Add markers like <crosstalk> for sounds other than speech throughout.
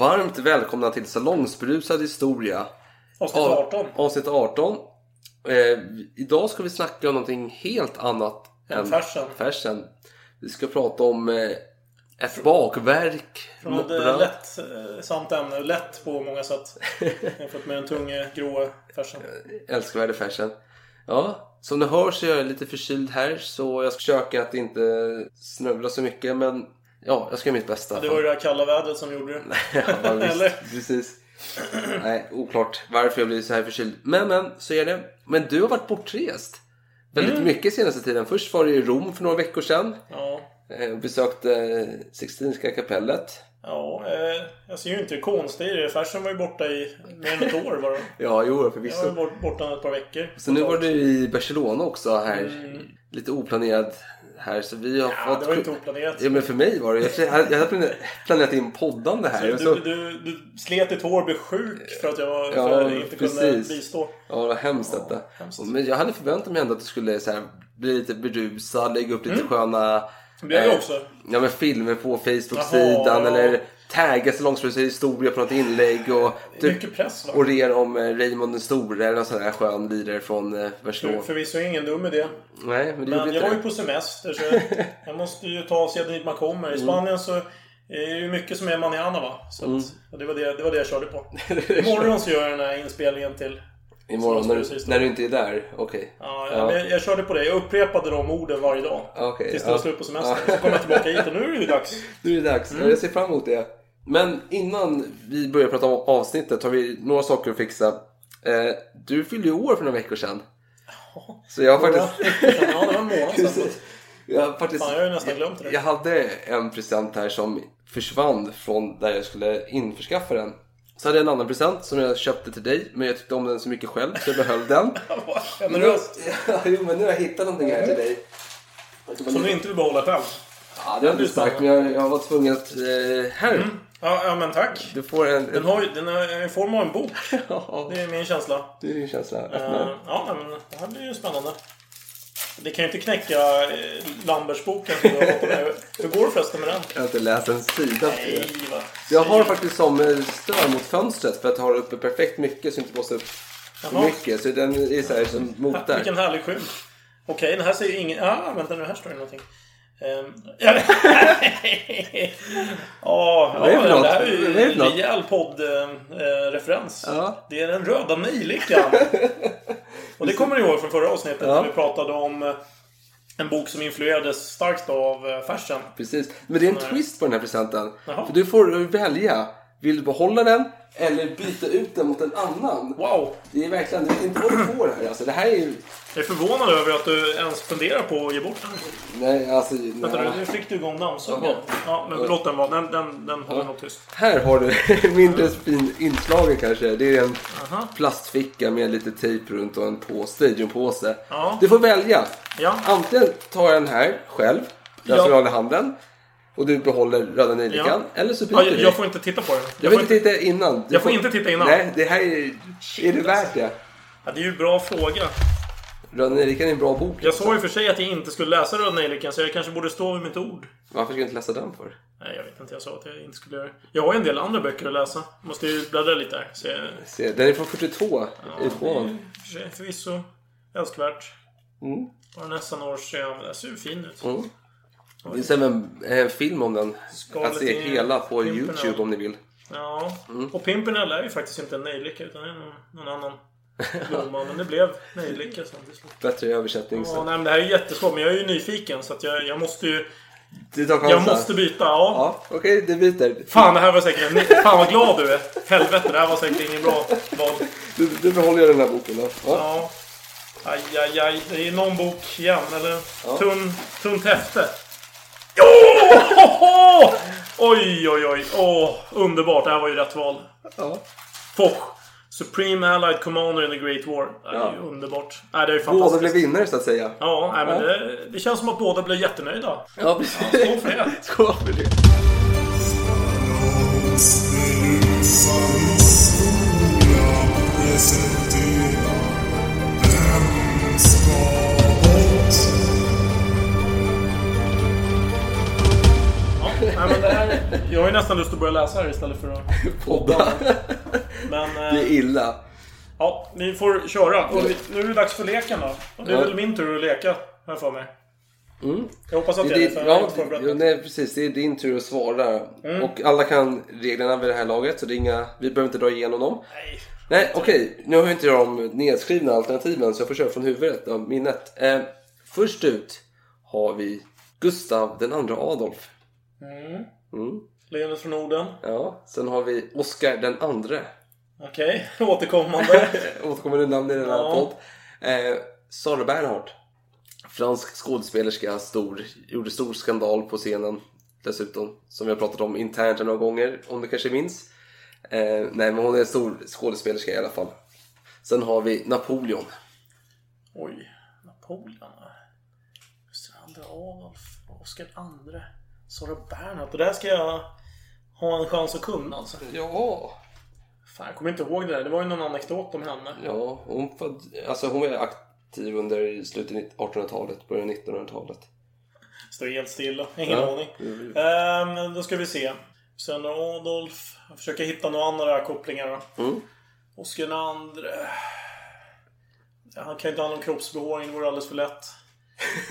Varmt välkomna till Salongsberusad historia. Avsnitt Av- 18. Avsnitt 18. Eh, idag ska vi snacka om någonting helt annat Än färsen. färsen. Vi ska prata om eh, ett bakverk. Från ett eh, lätt eh, samt ämne. Lätt på många sätt. <laughs> Jämfört med den tunga, gråa färsen. Älskvärde färsen. Ja, som ni hör så är jag lite förkyld här så jag ska försöka att inte snövla så mycket men ja, jag ska göra mitt bästa. Det var ju det här kalla vädret som gjorde det. <laughs> ja, <laughs> visst, Eller? Precis. Nej, oklart varför jag blir så här förkyld. Men, men, så är det. Men du har varit bortrest. Väldigt Mm. mycket senaste tiden. Först var du i Rom för några veckor sedan. Ja. Eh, och besökte eh, Sixtinska kapellet. Ja, eh, jag ser ju inte det konstiga i det. Färsen var ju borta i mer än ett år bara. <laughs> Ja, jo Jag var förvisso. bort- borta ett par veckor. Så nu var du i Barcelona också här. Lite oplanerad här. Så vi har Mm. Ja, fått... det var ju inte oplanerat. Ja, men för mig var det. Jag hade, planerat- in poddande här. Du, så, du, du slet ditt hår blev sjuk för att jag Ja, för inte kunde precis. bistå. Ja, vad hemskt detta. hemskt. Men jag hade förväntat mig ändå att du skulle så här, bli lite berusad, lägga upp lite sköna Mm. Det blev jag också. Ja, men filmer på Facebook-sidan eller tagga Salongsberusad historia på något inlägg och är typ mycket press va? orera om eh, Raymond den store eller någon sån här skön lirare från eh, Barcelona. Förvisso ingen dum idé. Nej, men det Men jag var ju på semester så jag, <laughs> jag måste ju ta sig dit man kommer. Mm. I Spanien så är det ju mycket som är manana va. Så Mm. att, och det, var det, det var det jag körde på. <laughs> Imorgon så gör jag den här inspelningen till... Imorgon när, du- när du inte är där? Okej. Ja, Ja. Jag, jag körde på det. Jag upprepade de orden varje dag. Okej, Tills det ja. var slut på semestern. Så kom jag tillbaka hit och nu är det ju dags. <laughs> Nu är det dags. Mm. Jag ser fram emot det. Men innan vi börjar prata om avsnittet har vi några saker att fixa. Eh, du fyllde ju år för några veckor sedan. Så jag har faktiskt... <laughs> Ja, det var en månad sedan. Jag har faktiskt... Fan, jag har ju nästan glömt det. Jag hade en present här som försvann från där jag skulle införskaffa den. Så hade jag en annan present som jag köpte till dig, men jag tyckte om den så mycket själv så jag behöll den. <laughs> Generöst. Ja, <laughs> jo, men nu har jag hittat någonting här till dig. Som du inte vill behålla själv. Ja, det har inte sagt, men jag, jag var tvungen att... Eh, här! Ja, ja men tack. Du får en... Den, har ju, den är i form av en bok. <laughs> Ja, Det är min känsla. det är din känsla. Öppna. ja, men det här blir ju spännande. Det kan ju inte knäcka eh, Lambertsboken som du har fått med. Hur går det förresten med den? Jag har inte läst en sida. Nej, va. Jag har faktiskt som eh, stöd mot fönstret för att ha det uppe perfekt mycket så jag inte blåser upp för Jaha. mycket. Så den är så här som mot där. Vilken härlig skymt. Okej, den här säger ingen... Ah, vänta nu, här står det någonting. Um, <laughs> ja, Vad är det ja, för det något? här är ju Vad är det för en något? rejäl poddreferens. Ja. Det är den röda nejlikan. <laughs> Och det kommer ni ihåg från förra avsnittet Ja. när vi pratade om eh, en bok som influerades starkt av eh, färsen. Precis. Men det är en twist på den här presenten. Jaha. För du får välja. Vill du behålla den eller byta ut den mot en annan? Wow! Det är verkligen, det är inte vad du får här. Alltså, det här är ju... Jag är förvånad över att du ens funderar på att ge bort den. Nej, alltså... Vänta nu, nu fick du igång dammsugaren. Jaha. Ja, men låt den vara. Den, den, den håller nog tyst. Här har du <laughs> mindre fin inslagen kanske. Det är en Aha. plastficka med lite tejp runt och en på, stadionpåse. Ja. Du får välja. Ja. Antingen tar jag den här själv, den Ja. som jag håller i handen. Och du behåller röda nejlikan. Eller så byter Ja, jag, jag får inte titta på den. Jag vill inte titta innan. Du Jag får inte titta innan? Nej, det här är... Är det värt det? Ja, det är ju en bra fråga. Röda nejlikan är en bra bok. Jag sa ju för sig att jag inte skulle läsa Röda Nejlikan, så jag kanske borde stå vid mitt ord. Varför ska jag inte läsa den för? Nej, jag vet inte. Jag sa att jag inte skulle göra det. Jag har ju en del andra böcker att läsa. Måste ju bläddra lite där. Så jag, Se, den är från 42. det är utgåvan. för förvisso älskvärt. Mm. Bara nästan år sedan. Den ser ju fin ut. Mm. Det finns även en film om den. Att se hela på Pimpernel. Youtube om ni vill. Ja. Mm. Och Pimpernel är ju faktiskt inte en nejlika, utan är någon, annan. Blomman. Men det blev nejlika sen till slut. Bättre översättning. Ja, Så. nej, men det här är jättesvårt. Men jag är ju nyfiken så att jag, jag måste ju... Jag måste byta. Ja. Ja, okej, du byter. Fan, det här var säkert... en- Fan vad glad du är. Helvete, det här var säkert ingen bra val. Du, du behåller den här boken då. Ja. Ja. Aj, aj, aj. Det är någon bok igen, eller? Ja. Tunn, tunt häfte. Oh! Oj, oj, oj. Åh, underbart. Det här var ju rätt val. Ja. Foch. Supreme Allied Commander in the Great War. Det är Ja. ju underbart. Nej, det är ju Båda fantastiskt. blev vinnare så att säga. Ja, nej, men det, det känns som att båda blev jättenöjda. Ja, precis. skål för det. <laughs> Skål för det. Ja, nej, men det här, jag har ju nästan lust att börja läsa här istället för att Podda. Men Det eh, är illa. ja, ni får köra. Och nu är det dags för leken då. Det är väl min tur att leka, jag för mig. Mm. Jag hoppas att Det det är det, för jag har ja, nej, precis. Det är din tur att svara. Mm. Och alla kan reglerna vid det här laget, så det är inga, vi behöver inte dra igenom dem. Nej. Nej, okej. Nu har jag inte jag de nedskrivna alternativen, så jag får köra från huvudet av minnet. Eh, först ut har vi Gustav den andra Adolf. Mm. Mm. Lejonet från Norden. Ja, sen har vi Oscar den andre. Okej, <laughs> återkommande. <laughs> Återkommande namn i den här Ja. podd. Eh, Sara Bernhardt. Fransk skådespelerska, stor, gjorde stor skandal på scenen dessutom. Som vi har pratat om internt några gånger, om du kanske minns. Eh, nej, men hon är en stor skådespelerska i alla fall. Sen har vi Napoleon. Oj, Napoleon. Gustav II Adolf, Oscar II, Sara Bernhardt. Det där ska jag ha en chans att kunna alltså. Ja, Fan, jag kommer inte ihåg det där. Det var ju någon anekdot om henne. ja hon, föd, alltså hon var aktiv under slutet av 1800-talet, början av 1900-talet. Står helt stilla. Ingen Ja. aning. Ehm, då ska vi se. Sen Adolf. Jag försöker hitta några andra kopplingar då. Mm. Oscar II. Han kan inte ha någon kroppsbehåring. Det vore alldeles för lätt.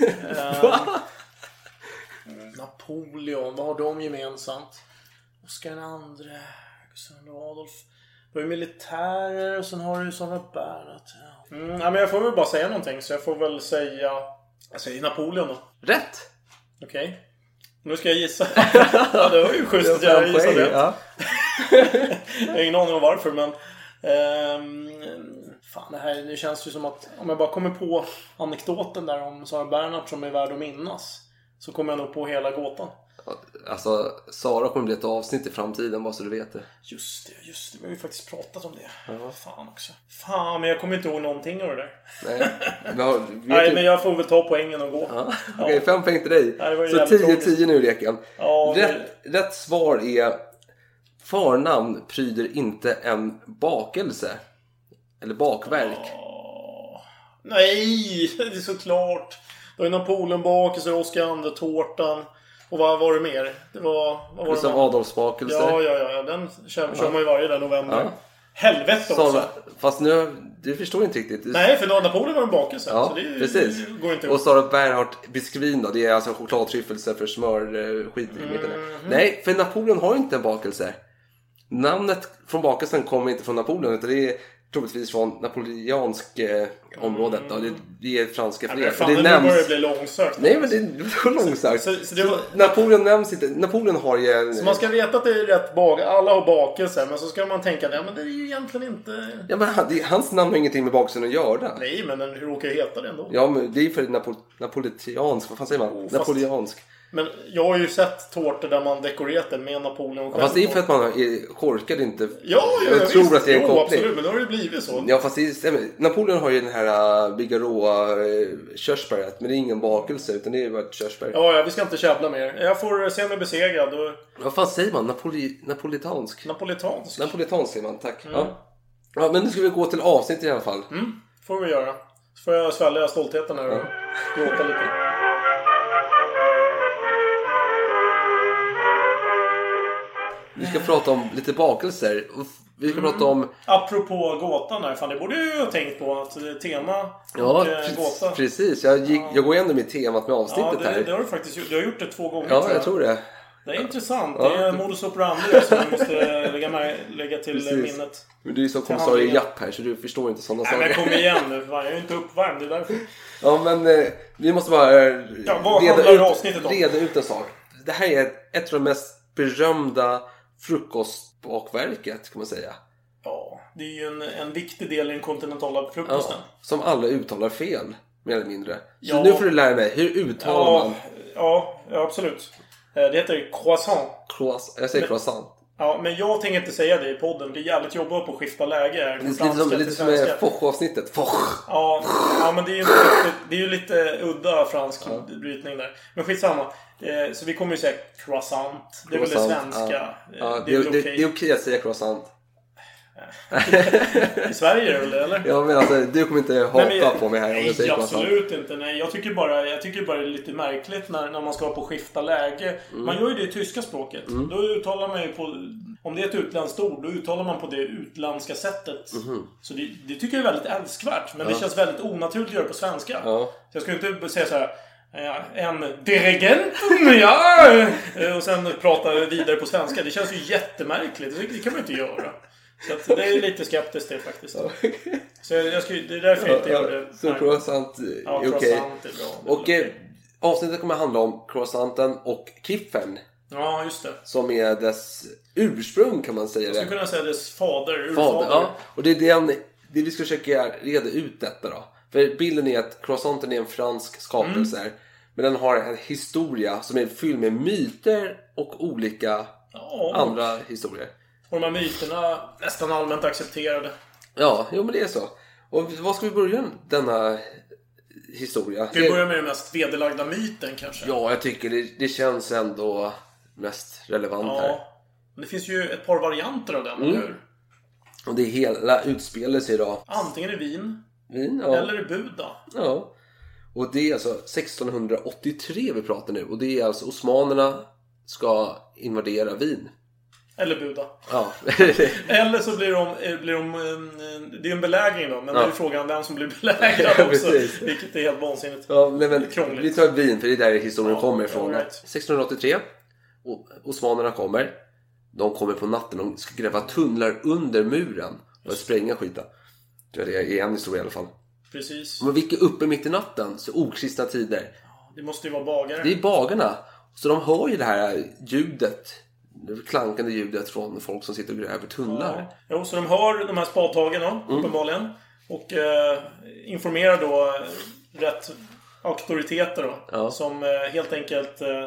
<laughs> Ehm, Napoleon. Vad har de gemensamt? Oscar II. Gustav Adolf. Du har ju militärer och sen har du ju Sara Bernhardt. Ja. Mm, ja, men jag får väl bara säga någonting. Så jag får väl säga... Jag säger Napoleon då. Rätt! Okej. Nu ska jag gissa. <laughs> ja, det var ju schysst att jag gissade rätt. Ja. <laughs> Jag har ingen aning om varför men... ehm, fan, det här det känns ju som att om jag bara kommer på anekdoten där om Sara Bernhardt som är värd att minnas. Så kommer jag nog på hela gåtan. Alltså, Sara kommer bli ett avsnitt i framtiden, bara så du vet det. Just det, just det. Vi har ju faktiskt pratat om det. Fan också. Fan, men jag kommer inte ihåg någonting av det där. Nej, men, <laughs> Nej, men jag får väl ta poängen och gå. Ja, Okej, fem poäng till dig. Ja, ju Så jävligt 10-10 nu i leken. Ja, rätt, rätt svar är Förnamn pryder inte en bakelse. Eller bakverk. Nej, <laughs> det är såklart. Det var ju Napoleonbakelse, Oscar II-tårtan. Och vad var det mer? Det var... Vad var Gustav mer? Adolfs bakelse. Ja, ja, ja. Den kör, kör man ju varje dag november. Ja. Helvete också! Sara, fast nu, du förstår inte riktigt. Du, Nej, för Napoleon var en bakelse. Ja, så det precis. det går inte Och. Sara Bernhardt beskrivna, det är alltså chokladtryffelse för smörskit i mitten. Mhm. Nej, för Napoleon har inte en bakelse. Namnet från bakelsen kommer inte från Napoleon utan det är troligtvis från napoleansk eh, området. Då. Det, det är franska för det. fan, det börjar nämns... det bli långsökt. Nej men det var långsökt. Så- så det var- Napoleon nämns inte. Napoleon har ju en... Så man ska veta att det är rätt bak. Alla har bakelser. Men så ska man tänka att ja, men det är ju egentligen inte... Ja, men det, hans namn har ingenting med bakelsen att göra. Nej, men den råkar ju heta det ändå. Ja men det är för napo, napolitansk, vad fan säger man? Oh, fast- Napoleansk. Men jag har ju sett tårtor där man dekorerat den med Napoleon själv. Fast det är för att man är korkad inte. Ja, ja, jag ja, tror visst. att det är en jo, koppling. absolut. Men då har det blivit så. Ja fast det stämmer. Napoleon har ju den här Bigarråa uh, körsbäret. Men det är ingen bakelse utan det är bara ett körsbär. Ja, ja, vi ska inte käbbla mer. Jag får se mig besegrad. Och Vad fan säger man? Napoli, napolitansk? napolitansk. Napolitansk säger man, tack. Mm. Ja. ja men nu ska vi gå till avsnitt i alla fall. får vi göra. Så får jag svälja stoltheten här och gråta lite. Vi ska prata om lite bakelser. Vi ska Mm. prata om... Apropå gåtan här. Fan, det borde jag ju ha tänkt på. Att tema Ja, och eh, gåta. precis. Jag, gick, jag går igenom i temat med Ja, avsnittet det, här. det har du faktiskt gjort. Du har gjort det två gånger Ja, jag tror det. Det är intressant. Ja. Det är modus operandi som man måste <laughs> lägga, med, lägga till Precis. minnet. Men du är ju som kommissarie. Japp här så du förstår inte sådana Nej men saker. kom igen nu. <laughs> Jag är ju inte uppvärmd. Det är därför. Ja men eh, vi måste bara eh, Ja, handlar ut, reda ut en sak. Det här är ett av de mest berömda frukostbakverket kan man säga. Ja, det är ju en, en viktig del i den kontinentala frukosten. Ja, som alla uttalar fel, mer eller mindre. Så Ja. nu får du lära mig, hur uttalar Ja, man ja, ja, absolut. Eh, Det heter croissant. croissant? Jag säger croissant. Ja, men jag tänker inte säga det i podden. Det är jävligt jobbigt att skifta läge. Det är lite som, lite som Foch-avsnittet. Foch! Ja, ja, men det är ju lite, det är ju lite udda fransk brytning där. Men skitsamma. Eh, Så vi kommer ju säga croissant. Det är väl det Croissant, svenska. Ja. Eh, Ja, Det är det, okej. okej att säga croissant. I Sverige är det väl det, eller? Ja men alltså, du kommer inte hata Nej, på mig här om jag Nej, säger absolut inte. Nej, jag tycker bara, jag tycker bara det är lite märkligt när, när man ska på skifta läge. Mm. Man gör ju det i tyska språket. Då uttalar man ju på... Om det är ett utländskt ord, då uttalar man på det utländska sättet. Mhm. Så det, det tycker jag är väldigt älskvärt. Men det känns väldigt onaturligt att göra på svenska. Ja. Så jag skulle inte säga så här. eh, En dirigent, ja! <laughs> eh, Och sen prata vidare på svenska. Det känns ju jättemärkligt. Det kan man ju inte göra. Så det är lite skeptiskt det faktiskt. Så jag, jag skulle, det är därför jag inte gör det. Så croissant eh, Ja, är okej. är Och eh, avsnittet kommer handla om croissanten och kiffen. Ja, just det. Som är dess ursprung kan man säga Jag skulle kunna säga dess fader, urfader. Fader, ja. Och det är den, det vi ska försöka reda ut detta då. För bilden är att croissanten är en fransk skapelse. Mm. Men den har en historia som är fylld med myter och olika Ja, andra historier. Och de här myterna nästan allmänt accepterade. Ja, jo men det är så. Och vad ska vi börja denna historia? Ska vi börja med den mest vederlagda myten kanske? Ja, jag tycker det, det känns ändå mest relevant här. Ja. Men det finns ju ett par varianter av den, Mm. eller hur? Och det hela utspelar sig då Antingen i Wien, Wien, ja. eller i Buda. ja. Och det är alltså 1683 vi pratar nu. Och det är alltså osmanerna ska invadera Wien. Eller Buda. Ja. <laughs> Eller så blir de... eh, Blir de eh, det är en belägring då, men Ja. då är frågan vem som blir belägrad Ja, <laughs> också. Vilket är helt vansinnigt. ja nej, men Krångligt. vi tar Wien för det är där historien Ja, kommer ifrån. right. 1683. Och osmanerna kommer. De kommer på natten. De ska gräva tunnlar under muren. Och spränga skiten. Det är en historia i alla fall. Precis. Men vilka uppe mitt i natten? Så okristna tider. Det måste ju vara bagare. Det är bagarna. Så de hör ju det här ljudet. Det klankande ljudet från folk som sitter och gräver tunnlar. Ja. Jo, så de hör de här spadtagen då, Mm. uppenbarligen. Och eh, informerar då eh, rätt auktoriteter då. Ja. Som eh, helt enkelt... Eh,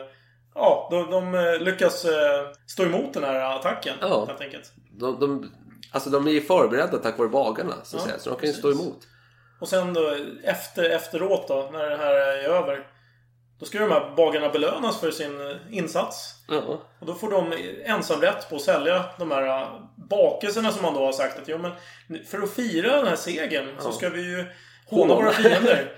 ja, de, de eh, lyckas eh, stå emot den här attacken. Ja. Helt enkelt. De, de, alltså de är förberedda tack vare bagarna. Så, Ja, så de kan ju stå emot. Och sen då efter, efteråt då, när det här är över. Då ska de här bagarna belönas för sin eh, insats. Ja. Och då får de ensamrätt på att sälja de här äh, bakelserna som man då har sagt att jo, men för att fira den här segern så ska vi ju håna våra <laughs> fiender.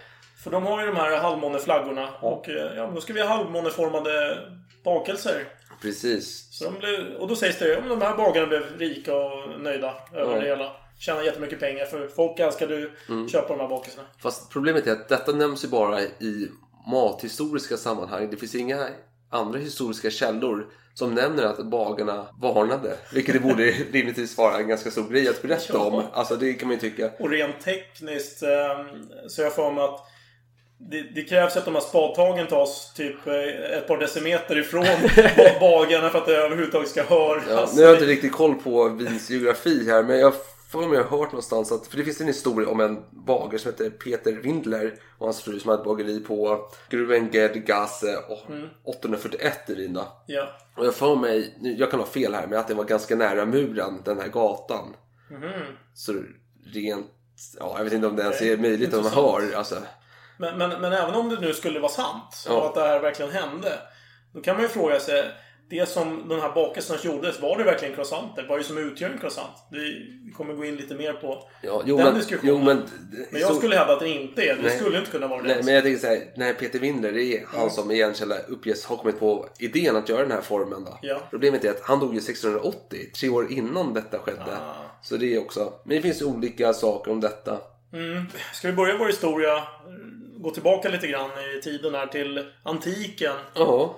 För de har ju de här halvmåneflaggorna. Och eh, ja, då ska vi ha halvmåneformade bakelser. Precis. Så de blev, och då sägs det att de här bagarna blev rika och nöjda över Ja. det hela. Tjänar jättemycket pengar för folk älskade ju Mm. köpa de här bakelserna. Fast problemet är att detta nämns ju bara i mathistoriska sammanhang. Det finns inga andra historiska källor som nämner att bagarna varnade. Vilket det borde <laughs> rimligtvis vara en ganska stor grej att berätta om. Alltså det kan man ju tycka. Och rent tekniskt eh, så jag för mig att det, det krävs att de här spadtagen tas typ eh, ett par decimeter ifrån <laughs> ba- bagarna för att det överhuvudtaget ska höras. Ja, nu har jag inte riktigt koll på Wiens geografi här men jag får mig jag har hört någonstans att, för det finns en historia om en bagare som heter Peter Windler och hans fru som hade ett bageri på Gruvengedgasse och 841 i Wien. Ja. Och jag får mig, jag kan ha fel här, men att det var ganska nära muren, den här gatan. Mhm. Så rent, ja jag vet inte om det ens är möjligt om man hör. Alltså, Men, men, men även om det nu skulle vara sant Ja. och att det här verkligen hände. Då kan man ju fråga sig. Det som den här bakelserna gjordes, var det verkligen croissanter? Vad är det som utgör en croissant? Vi kommer gå in lite mer på ja, jo, den men, diskussionen. jo, men, Men jag så- skulle hävda att det inte är det. Det skulle inte kunna vara det. Nej, men jag tänker så här, när Peter Windler, det är han som i en källa uppges ha kommit på idén att göra den här formen då. Ja. Problemet är att han dog ju 1680, tre år innan detta skedde. Ah. Så det är också, men det finns olika saker om detta. Mm. Ska vi börja vår historia? Gå tillbaka lite grann i tiden här till antiken. Ja,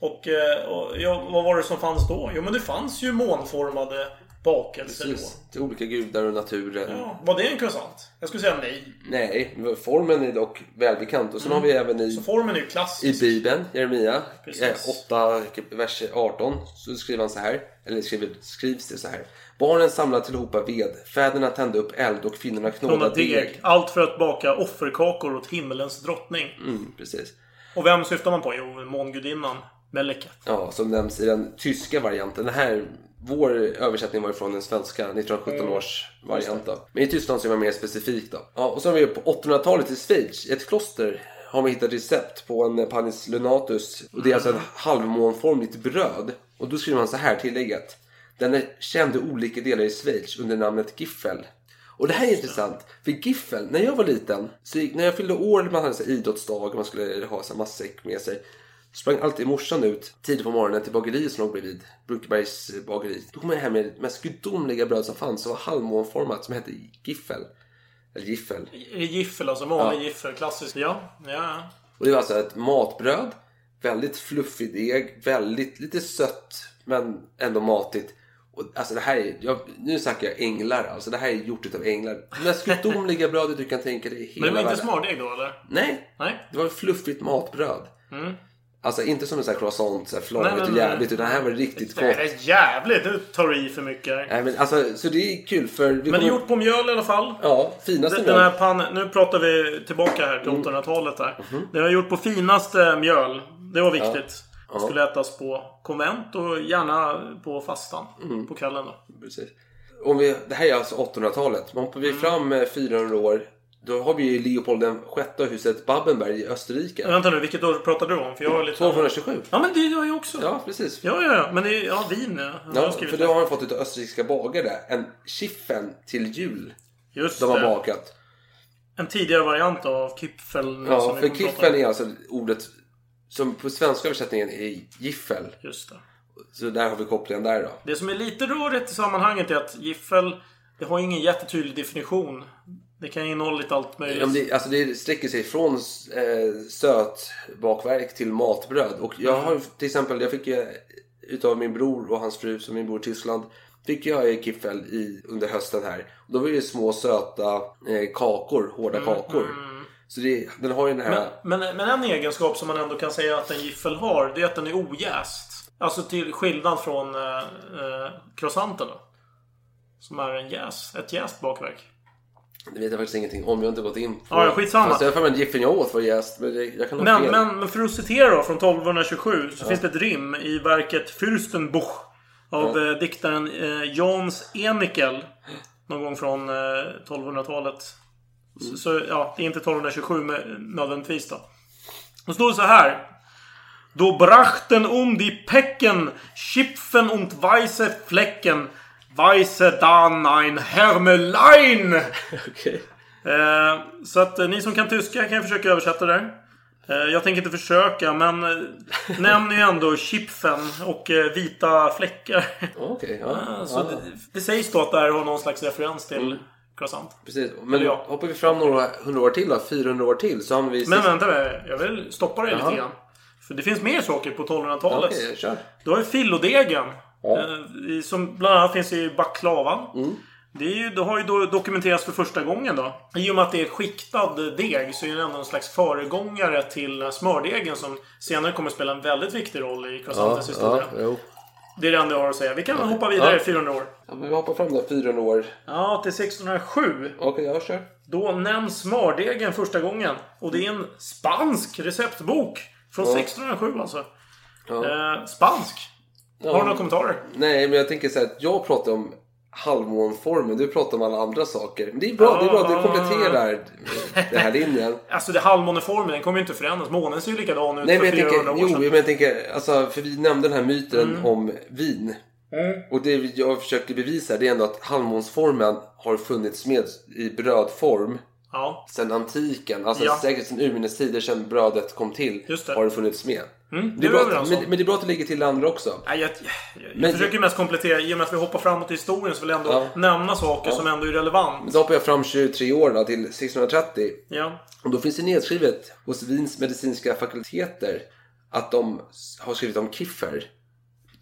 Och, eh, och ja, vad var det som fanns då? Jo men det fanns ju månformade bakelser då. Precis. Till olika gudar och naturen. Ja, var det en croissant? Jag skulle säga nej. Nej, formen är dock välbekant. Och sen har vi även i, Så formen är ju i klassisk. Bibeln, Jeremia Precis. eh, 8, vers 18. Så skriver han så här. Eller skriver, skrivs det så här. Barnen samlade tillhopa ved. Fäderna tände upp eld och kvinnorna knådade Knåda deg. deg. Allt för att baka offerkakor åt himmelens drottning. Mm, precis. Och vem syftar man på? Jo, mångudinnan. Meleket. Ja, som nämns i den tyska varianten. Den här, vår översättning var från den svenska 1917 års variant då. Men i Tyskland så är man mer specifik då. Ja, och så har vi på 800-talet i Schweiz, i ett kloster har man hittat recept på en panis lunatus. Och det är alltså ett halvmånformigt bröd. Och då skriver man så här tillägget. Den är känd i olika delar i Schweiz under namnet Giffel. Och det här är intressant. För Giffel, när jag var liten, så gick, när jag fyllde år, man hade så idrottsdag och man skulle ha så matsäck med sig. Sprang alltid morsan ut tidigt på morgonen till bageriet som låg bredvid. Brukebergs bageri. Då kom jag hem med det mest gudomliga bröd som fanns. Som var halvmånformat som hette Giffel. Eller Giffel. Giffel, alltså vanlig Ja. giffel. Klassisk. Ja, ja. Och det var alltså ett matbröd. Väldigt fluffig deg. Väldigt lite sött men ändå matigt. Och alltså det här är, jag, nu snackar jag änglar alltså. Det här är gjort utav änglar. Det mest <laughs> gudomliga brödet du kan tänka dig i hela Men det var inte världen. smördeg då, eller? Nej, Nej. det var fluffigt matbröd. Alltså inte som en sån här croissant, så här Nej, men- och jävligt. Utan det här var riktigt Det gott. är jävligt. Nu tar du i för mycket. Nej, men alltså, så det är kul för... Vi Men det är gjort på mjöl i alla fall. Ja, finaste Den den här mjöl. pan, nu pratar vi tillbaka här till 800-talet här. Det var gjort på finaste mjöl. Det var viktigt. Det skulle ätas på konvent och gärna på fastan. På kvällen då. Precis. Om vi, det här är alltså 800-talet. Men hoppar vi Mm. fram eh, 400 år. Då har vi ju Leopold den sjätte huset Babbenberg i Österrike. Men Vänta nu, vilket år pratar du om? För jag har lite... 1227. Ja men det gör jag också. Ja, precis. Ja, ja, ja. Men det är, ja, vin ja. Ja, för det. har han fått utav österrikiska bagare en chiffen till jul. Just De har det. bakat. En tidigare variant av Kipfel. Ja, för om. är alltså ordet som på svenska översättningen är giffel. Just det. Så där har vi kopplingen där då. Det som är lite rörigt i sammanhanget är att giffel, det har ingen jättetydlig definition. Det kan innehålla lite allt möjligt. Ja, det, alltså det sträcker sig från eh, söt bakverk till matbröd. Och jag har till exempel, jag fick ju utav min bror och hans fru som min bor i Tyskland. Fick jag kiffel i, under hösten här. Och då var det små söta eh, kakor, hårda kakor. Så det, den har ju den här... Men, men, men en egenskap som man ändå kan säga att en giffel har, det är att den är ojäst. Alltså till skillnad från eh, eh, croissanten då. Som är en jäs, ett jäst bakverk. Det vet jag faktiskt ingenting om. Jag har inte gått in på... Ja, ja, skitsamma. Fast jag har giffeln jag åt var jäst. Men jag kan Men, men, men för att citera då, från 1227 så finns det ett rim i verket Fürstenbuch av eh, diktaren eh, Jans Enikel. Någon gång från eh, 1200-talet. Så, så ja, det är inte 1227 med, nödvändigtvis då. Då står det så här. Då brachten um die Pecken, Schipfen und weiße Flecken, weiße dann ein Hermelein. <laughs> Okej. Eh, så att eh, ni som kan tyska kan försöka översätta det. där. Eh, jag tänker inte försöka, men eh, nämn ju ändå chipfen och eh, vita fläckar. Okej, ja. så ja. det, det sägs då att det här har någon slags referens till croissant. Precis. Men ja. hoppar vi fram några hundra år till då, 400 år till, så hamnar vi i Men sist- vänta, jag vill stoppa dig Jaha. lite grann. För det finns mer saker på 1200-talet. Okej, kör. Du har ju fillodegen. Ja. Eh, som bland annat finns i baklavan. Det, är ju, det har ju då dokumenterats för första gången då. I och med att det är skiktad deg så är det ändå en slags föregångare till smördegen som senare kommer spela en väldigt viktig roll i Ja, croissantens ja, historia. jo. Det är det enda jag har att säga. Vi kan hoppa vidare Ja. 400 år. Ja, men vi hoppar fram då, 400 år. Ja, till 1607. Okej, jag kör. Då nämns smördegen första gången. Och det är en spansk receptbok. Från 1607 alltså. Eh, spansk. Har du några kommentarer? Nej, men jag tänker så här att jag pratar om halvmånformen, du pratar om alla andra saker. Men det är bra, det är bra, du kompletterar <laughs> den här linjen. Alltså det halvmåneformen, den kommer ju inte förändras. Månen ser ju likadan ut Nej, för men jag 400 tänker, år jo, sedan. men jag tänker, alltså, för vi nämnde den här myten Mm. om vin. Och det jag försökte bevisa det är ändå att halvmånsformen har funnits med i brödform Ja. sedan antiken. Alltså Ja. säkert sedan urminnes tider sedan brödet kom till har det funnits med. Mm, Det det är bra att, men, men det är bra att du lägger till andra också. Nej, jag, jag, jag Men- försöker mest komplettera. I och med att vi hoppar framåt i historien så vill jag ändå Ja. nämna saker som ändå är relevant. Så hoppar jag fram 23 år då, till 1630. Ja. Och då finns det nedskrivet hos Wiens medicinska fakulteter att de har skrivit om Kiffer.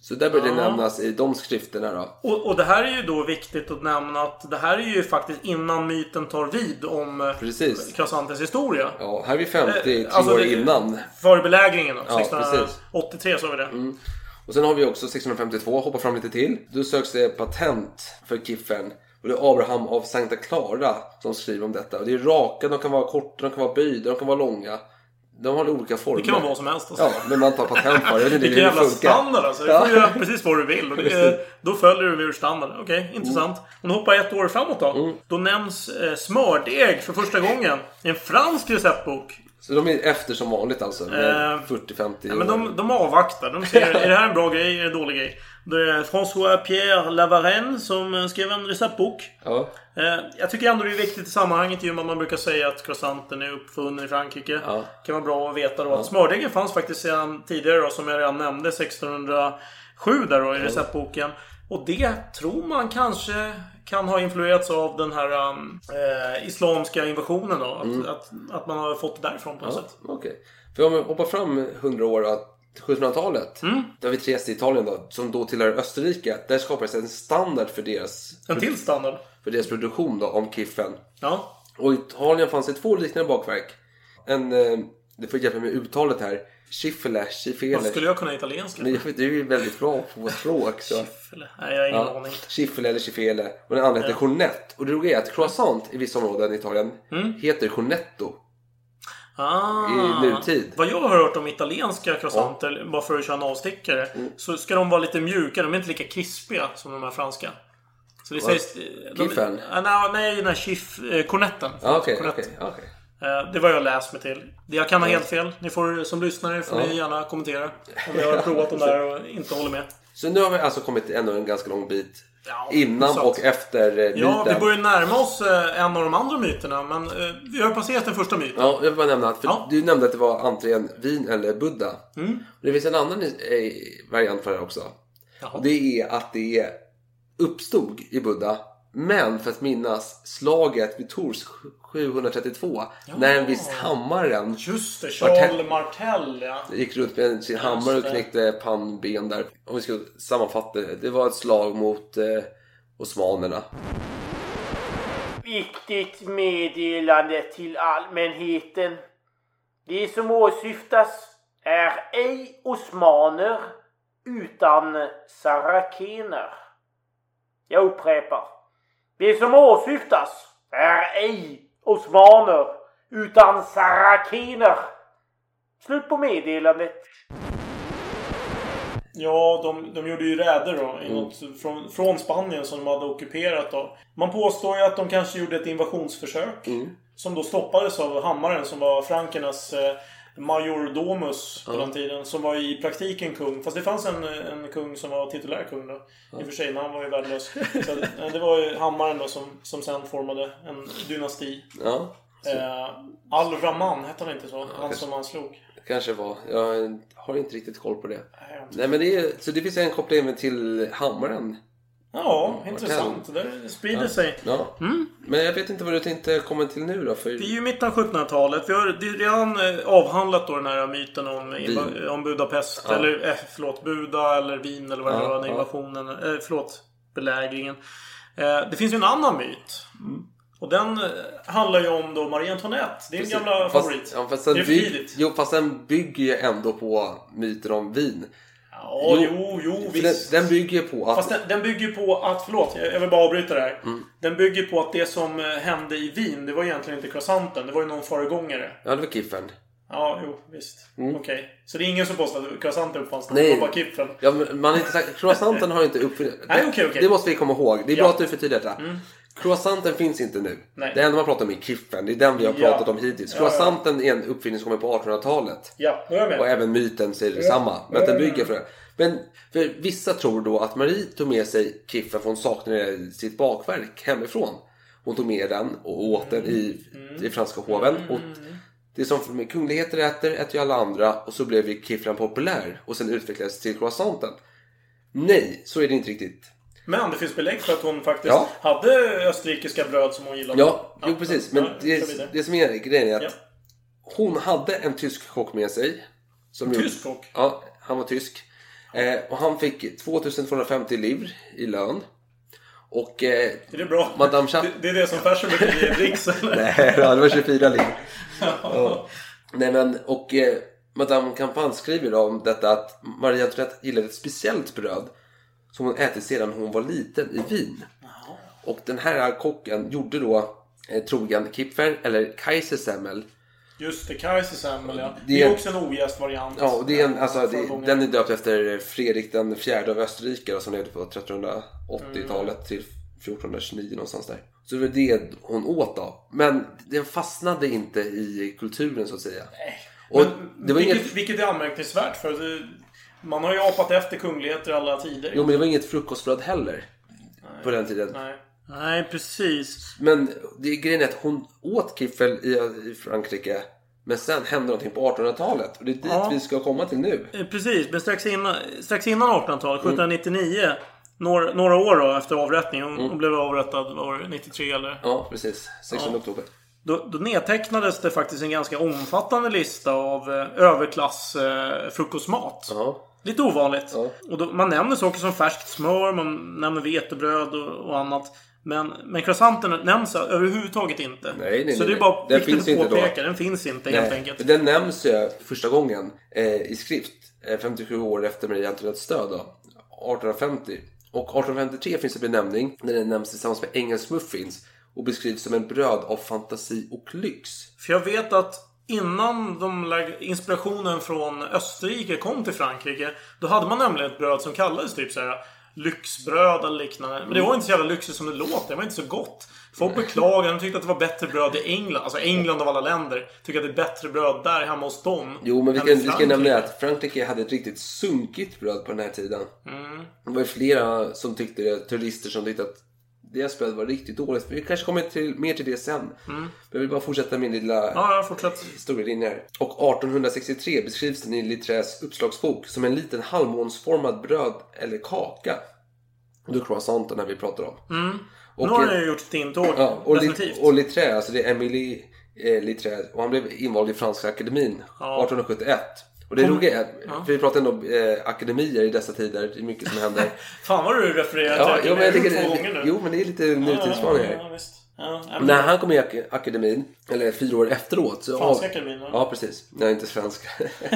Så där bör det Ja. nämnas i de skrifterna då. Och, och det här är ju då viktigt att nämna att det här är ju faktiskt innan myten tar vid om eh, Precis. Croissantens historia. Ja, här är vi 50 Eh, alltså år det- innan. Före belägringen då. Ja, precis. 1683 sa vi det. Och sen har vi också 1652, hoppa fram lite till. Då söks det patent för kiffen. Och det är Abraham av Santa Clara som skriver om detta. Och det är raka, de kan vara korta, de kan vara böjda, de kan vara långa. De har olika former. Det kan vara vad som helst. Alltså. Ja, men man tar patent på det. Vilken jävla standard alltså. Du får göra precis vad du vill. Och är- då följer du ur standarden. Okej, intressant. Om du hoppar ett år framåt då. Mm. Då nämns eh, smördeg för första gången. I en fransk receptbok. Så de är efter som vanligt alltså. Eh, 40-50 Ja, men de, de avvaktar. De ser, <laughs> är det här en bra grej? Är det en dålig grej? Det är François Pierre Lavarenne som skrev en receptbok. Ja, Eh, jag tycker ändå det är viktigt i sammanhanget i och med att man brukar säga att croissanten är uppfunnen i Frankrike. Ja. kan vara bra att veta då att smördegen fanns faktiskt sedan tidigare då, som jag redan nämnde 1607 där då i receptboken. Och det tror man kanske kan ha influerats av den här eh, islamska invasionen då. Att, att, att man har fått det därifrån på något ja sätt. okej. För om vi hoppar fram 100 år till 1700-talet. Mm. Där har vi Trieste i Italien då, som då tillhör Österrike. Där skapades en standard för deras, En till standard. för deras produktion då, om kiffen. Ja. Och i Italien fanns det två liknande bakverk. En, eh, det får hjälpa med uttalet här. Schifele, Vad schifele. skulle jag kunna italienska? Men jag du är ju väldigt bra på språk så. Eller? Nej, jag har ingen Ja, aning. Schifele eller schifele. Och den andra heter cornett. Och det roliga är att croissant i vissa områden i Italien Mm. heter cornetto. Ah, I nutid. Vad jag har hört om italienska croissanter, bara för att köra en avstickare, Mm. så ska de vara lite mjukare. De är inte lika krispiga som de här franska. Så det sägs... de- Kiffen? Ah, nej, nej, den här chiff... Eh. Ja, okej, Cornett. okej, okej. Eh, det var jag läst mig till. Jag kan ha helt fel. Ni får, som lyssnare får Ja. ni gärna kommentera. Om ni har provat dem där och inte håller med. Så nu har vi alltså kommit ändå en ganska lång bit Ja, innan och efter eh, Ja, vi myten. börjar närma oss eh, en av de andra myterna. Men eh, vi har passerat den första myten. Ja, jag vill bara nämna att Ja. Mm. du nämnde att det var antingen vin eller Buddha. Det finns en annan variant för det också. Jaha. Det är att det uppstod i Buddha. Men för att minnas slaget vid Tors 732. När en viss hammaren Just det, Martell. Charles Martell ja. gick runt med sin hammare och knäckte pannben där. Om vi ska sammanfatta det. Det var ett slag mot eh, osmanerna. Viktigt meddelande till allmänheten. Det som åsyftas är ej osmaner utan sarakener. Jag upprepar. Det som åsyftas är ej osmaner utan sarakener. Slut på meddelandet. Ja, de, de gjorde ju räder då. Mm. I något, från, från Spanien som de hade ockuperat då. Man påstår ju att de kanske gjorde ett invasionsförsök. Mm. Som då stoppades av hammaren som var frankernas eh, majordomus på den tiden. Som var i praktiken kung. Fast det fanns en, en kung som var titulär kung då. I och för sig, men han var ju värdelös. Så, eh, det var ju hammaren då som, som sen formade en dynasti. Ja, Eh, Al-Rahman, hette han inte så? Han som han slog. kanske var. Jag har inte riktigt koll på det. Nej. Nej men det är, så det finns en koppling till hammaren. Ja, intressant. Det sprider sig. Ja. Men jag vet inte vad du tänkte komma till nu då. För... Det är ju mitten av 1700-talet. Vi har redan eh, avhandlat då den här myten om, om Budapest. Ja. Eller eh, förlåt, Buda eller Wien eller vad det Ja, var. Den ja. invasionen. Eh, förlåt, belägringen. Eh, det finns ju en annan myt. Och den eh, handlar ju om då Marie Antoinette. Din gamla fast, favorit. Ja, fast det är för tidigt. jo, fast den bygger ju ändå på myten om vin. Ja, jo, jo, den, visst. den bygger ju på att... Fast den, den bygger på att, förlåt, jag vill bara avbryta det här. Mm. Den bygger på att det som eh, hände i Wien, det var egentligen inte croissanten. Det var ju någon föregångare. Ja, det var Kiffen. Ja, jo, visst. Okej. Så det är ingen som påstår att croissanten uppfanns? Mm. Nej. Det var bara kiffen? Ja, man har inte sagt... Croissanten har inte uppfunnit... Nej, okej, okej. Det måste vi komma ihåg. Det är Ja. bra att du förtydligar detta. Croissanten finns inte nu. Nej. Det enda man pratar om är Kiffen. Det är den vi har Ja. pratat om hittills. Ja, ja. Croissanten är en uppfinning som kommer på 1800-talet. Ja, jag med. Och även myten säger detsamma. Men att den bygger för det. Men för vissa tror då att Marie tog med sig Kiffen för hon saknade sitt bakverk hemifrån. Hon tog med den och åt den i, i franska hoven. Och det är som kungligheter äter, äter ju alla andra. Och så blev ju Kiffen populär. Och sen utvecklades till croissanten. Nej, så är det inte riktigt. Men det finns belägg för att hon faktiskt Ja. hade österrikiska bröd som hon gillade. Ja, jo precis. Men det, det som är grejen är att Ja. hon hade en tysk kock med sig. Som gjorde- Tysk kock? Ja, han var tysk. Eh, och han fick 2250 livr i lön. Och eh, Är det bra? Madame Chapp... Det, det är det som Fersen brukar ge dricks <laughs> eller? Nej, det var 24 livr. Ja. Nej men, och eh, Madame Campan skriver om detta att Maria Antoinette gillade ett speciellt bröd som hon ätit sedan hon var liten i Wien. Och den här kocken gjorde då eh, troligen Kipfer eller Kaisersemmel. Just det, Kaisersemmel ja. Det är också en ogäst variant. Ja, och det är en, alltså, det, den är döpt efter Fredrik den fjärde av Österrike då, som levde på 1380-talet till 1429 någonstans där. Så det var det hon åt då. Men den fastnade inte i kulturen så att säga. Och Men det var vilket, inget, vilket är anmärkningsvärt för det, man har ju apat efter kungligheter i alla tider. jo, men det var inget frukostbröd heller. På den tiden. Nej. Nej, precis. Men det, grejen är att hon åt kiffel i, i Frankrike. Men sen hände någonting på 1800-talet. Och det är dit Ja. vi ska komma till nu. Eh, Precis, men strax innan, strax innan 1800-talet, 1799. Några, några år då efter avrättningen. Hon, hon blev avrättad år 93 eller? Ja, precis. 16 Ja. oktober. Då, då nedtecknades det faktiskt en ganska omfattande lista av eh, överklass eh. Lite ovanligt. Ja. Och då, man nämner saker som färskt smör, man nämner vetebröd och, och annat. Men, men croissanten nämns överhuvudtaget inte. Nej, nej, Så nej, det är bara Den viktigt finns att inte då. påpeka. Den finns inte helt Nej, enkelt. för Den nämns ju första gången eh, i skrift eh, 57 år efter Maria Antoinettes död då, 1850. Och 1853 finns det en benämning där den nämns tillsammans med engelsk muffins och beskrivs som en bröd av fantasi och lyx. För jag vet att innan de inspirationen från Österrike kom till Frankrike. Då hade man nämligen ett bröd som kallades typ så här lyxbröd eller liknande. Men det var inte så jävla lyxigt som det låter. Det var inte så gott. Folk beklagade. De tyckte att det var bättre bröd i England. Alltså England av alla länder. Tycker att det är bättre bröd där hemma hos dem. Jo, men vi kan, vi ska nämna att Frankrike hade ett riktigt sunkigt bröd på den här tiden. Mm. Det var flera som tyckte det, turister som tyckte att deras bröd var riktigt dåligt. Vi kanske kommer till, mer till det sen. Men jag vill bara fortsätta min lilla Mm. Ja, fortsätt. historielinje här. Och 1863 beskrivs den i Littrés uppslagsbok som en liten halvmånsformad bröd eller kaka. Och det är croissanten här vi pratar om. Och, nu har eh, ni gjort ett intåg. Ja, och, definitivt. Och Littré, alltså det är Emily eh, Littré, och han blev invald i Franska akademin Ja. 1871. Och det Kom- roliga är, för vi pratar ändå eh, akademier i dessa tider, det är mycket som händer. <laughs> Fan vad du refererar ja, till men tycker, två gånger nu. jo, men det är lite nutidsspaning ja, ja. Ja, ja, men- När han kom i ak- akademin, eller fyra år efteråt. Så Franska akademin, ja. Ja, precis. Nej, inte svenska.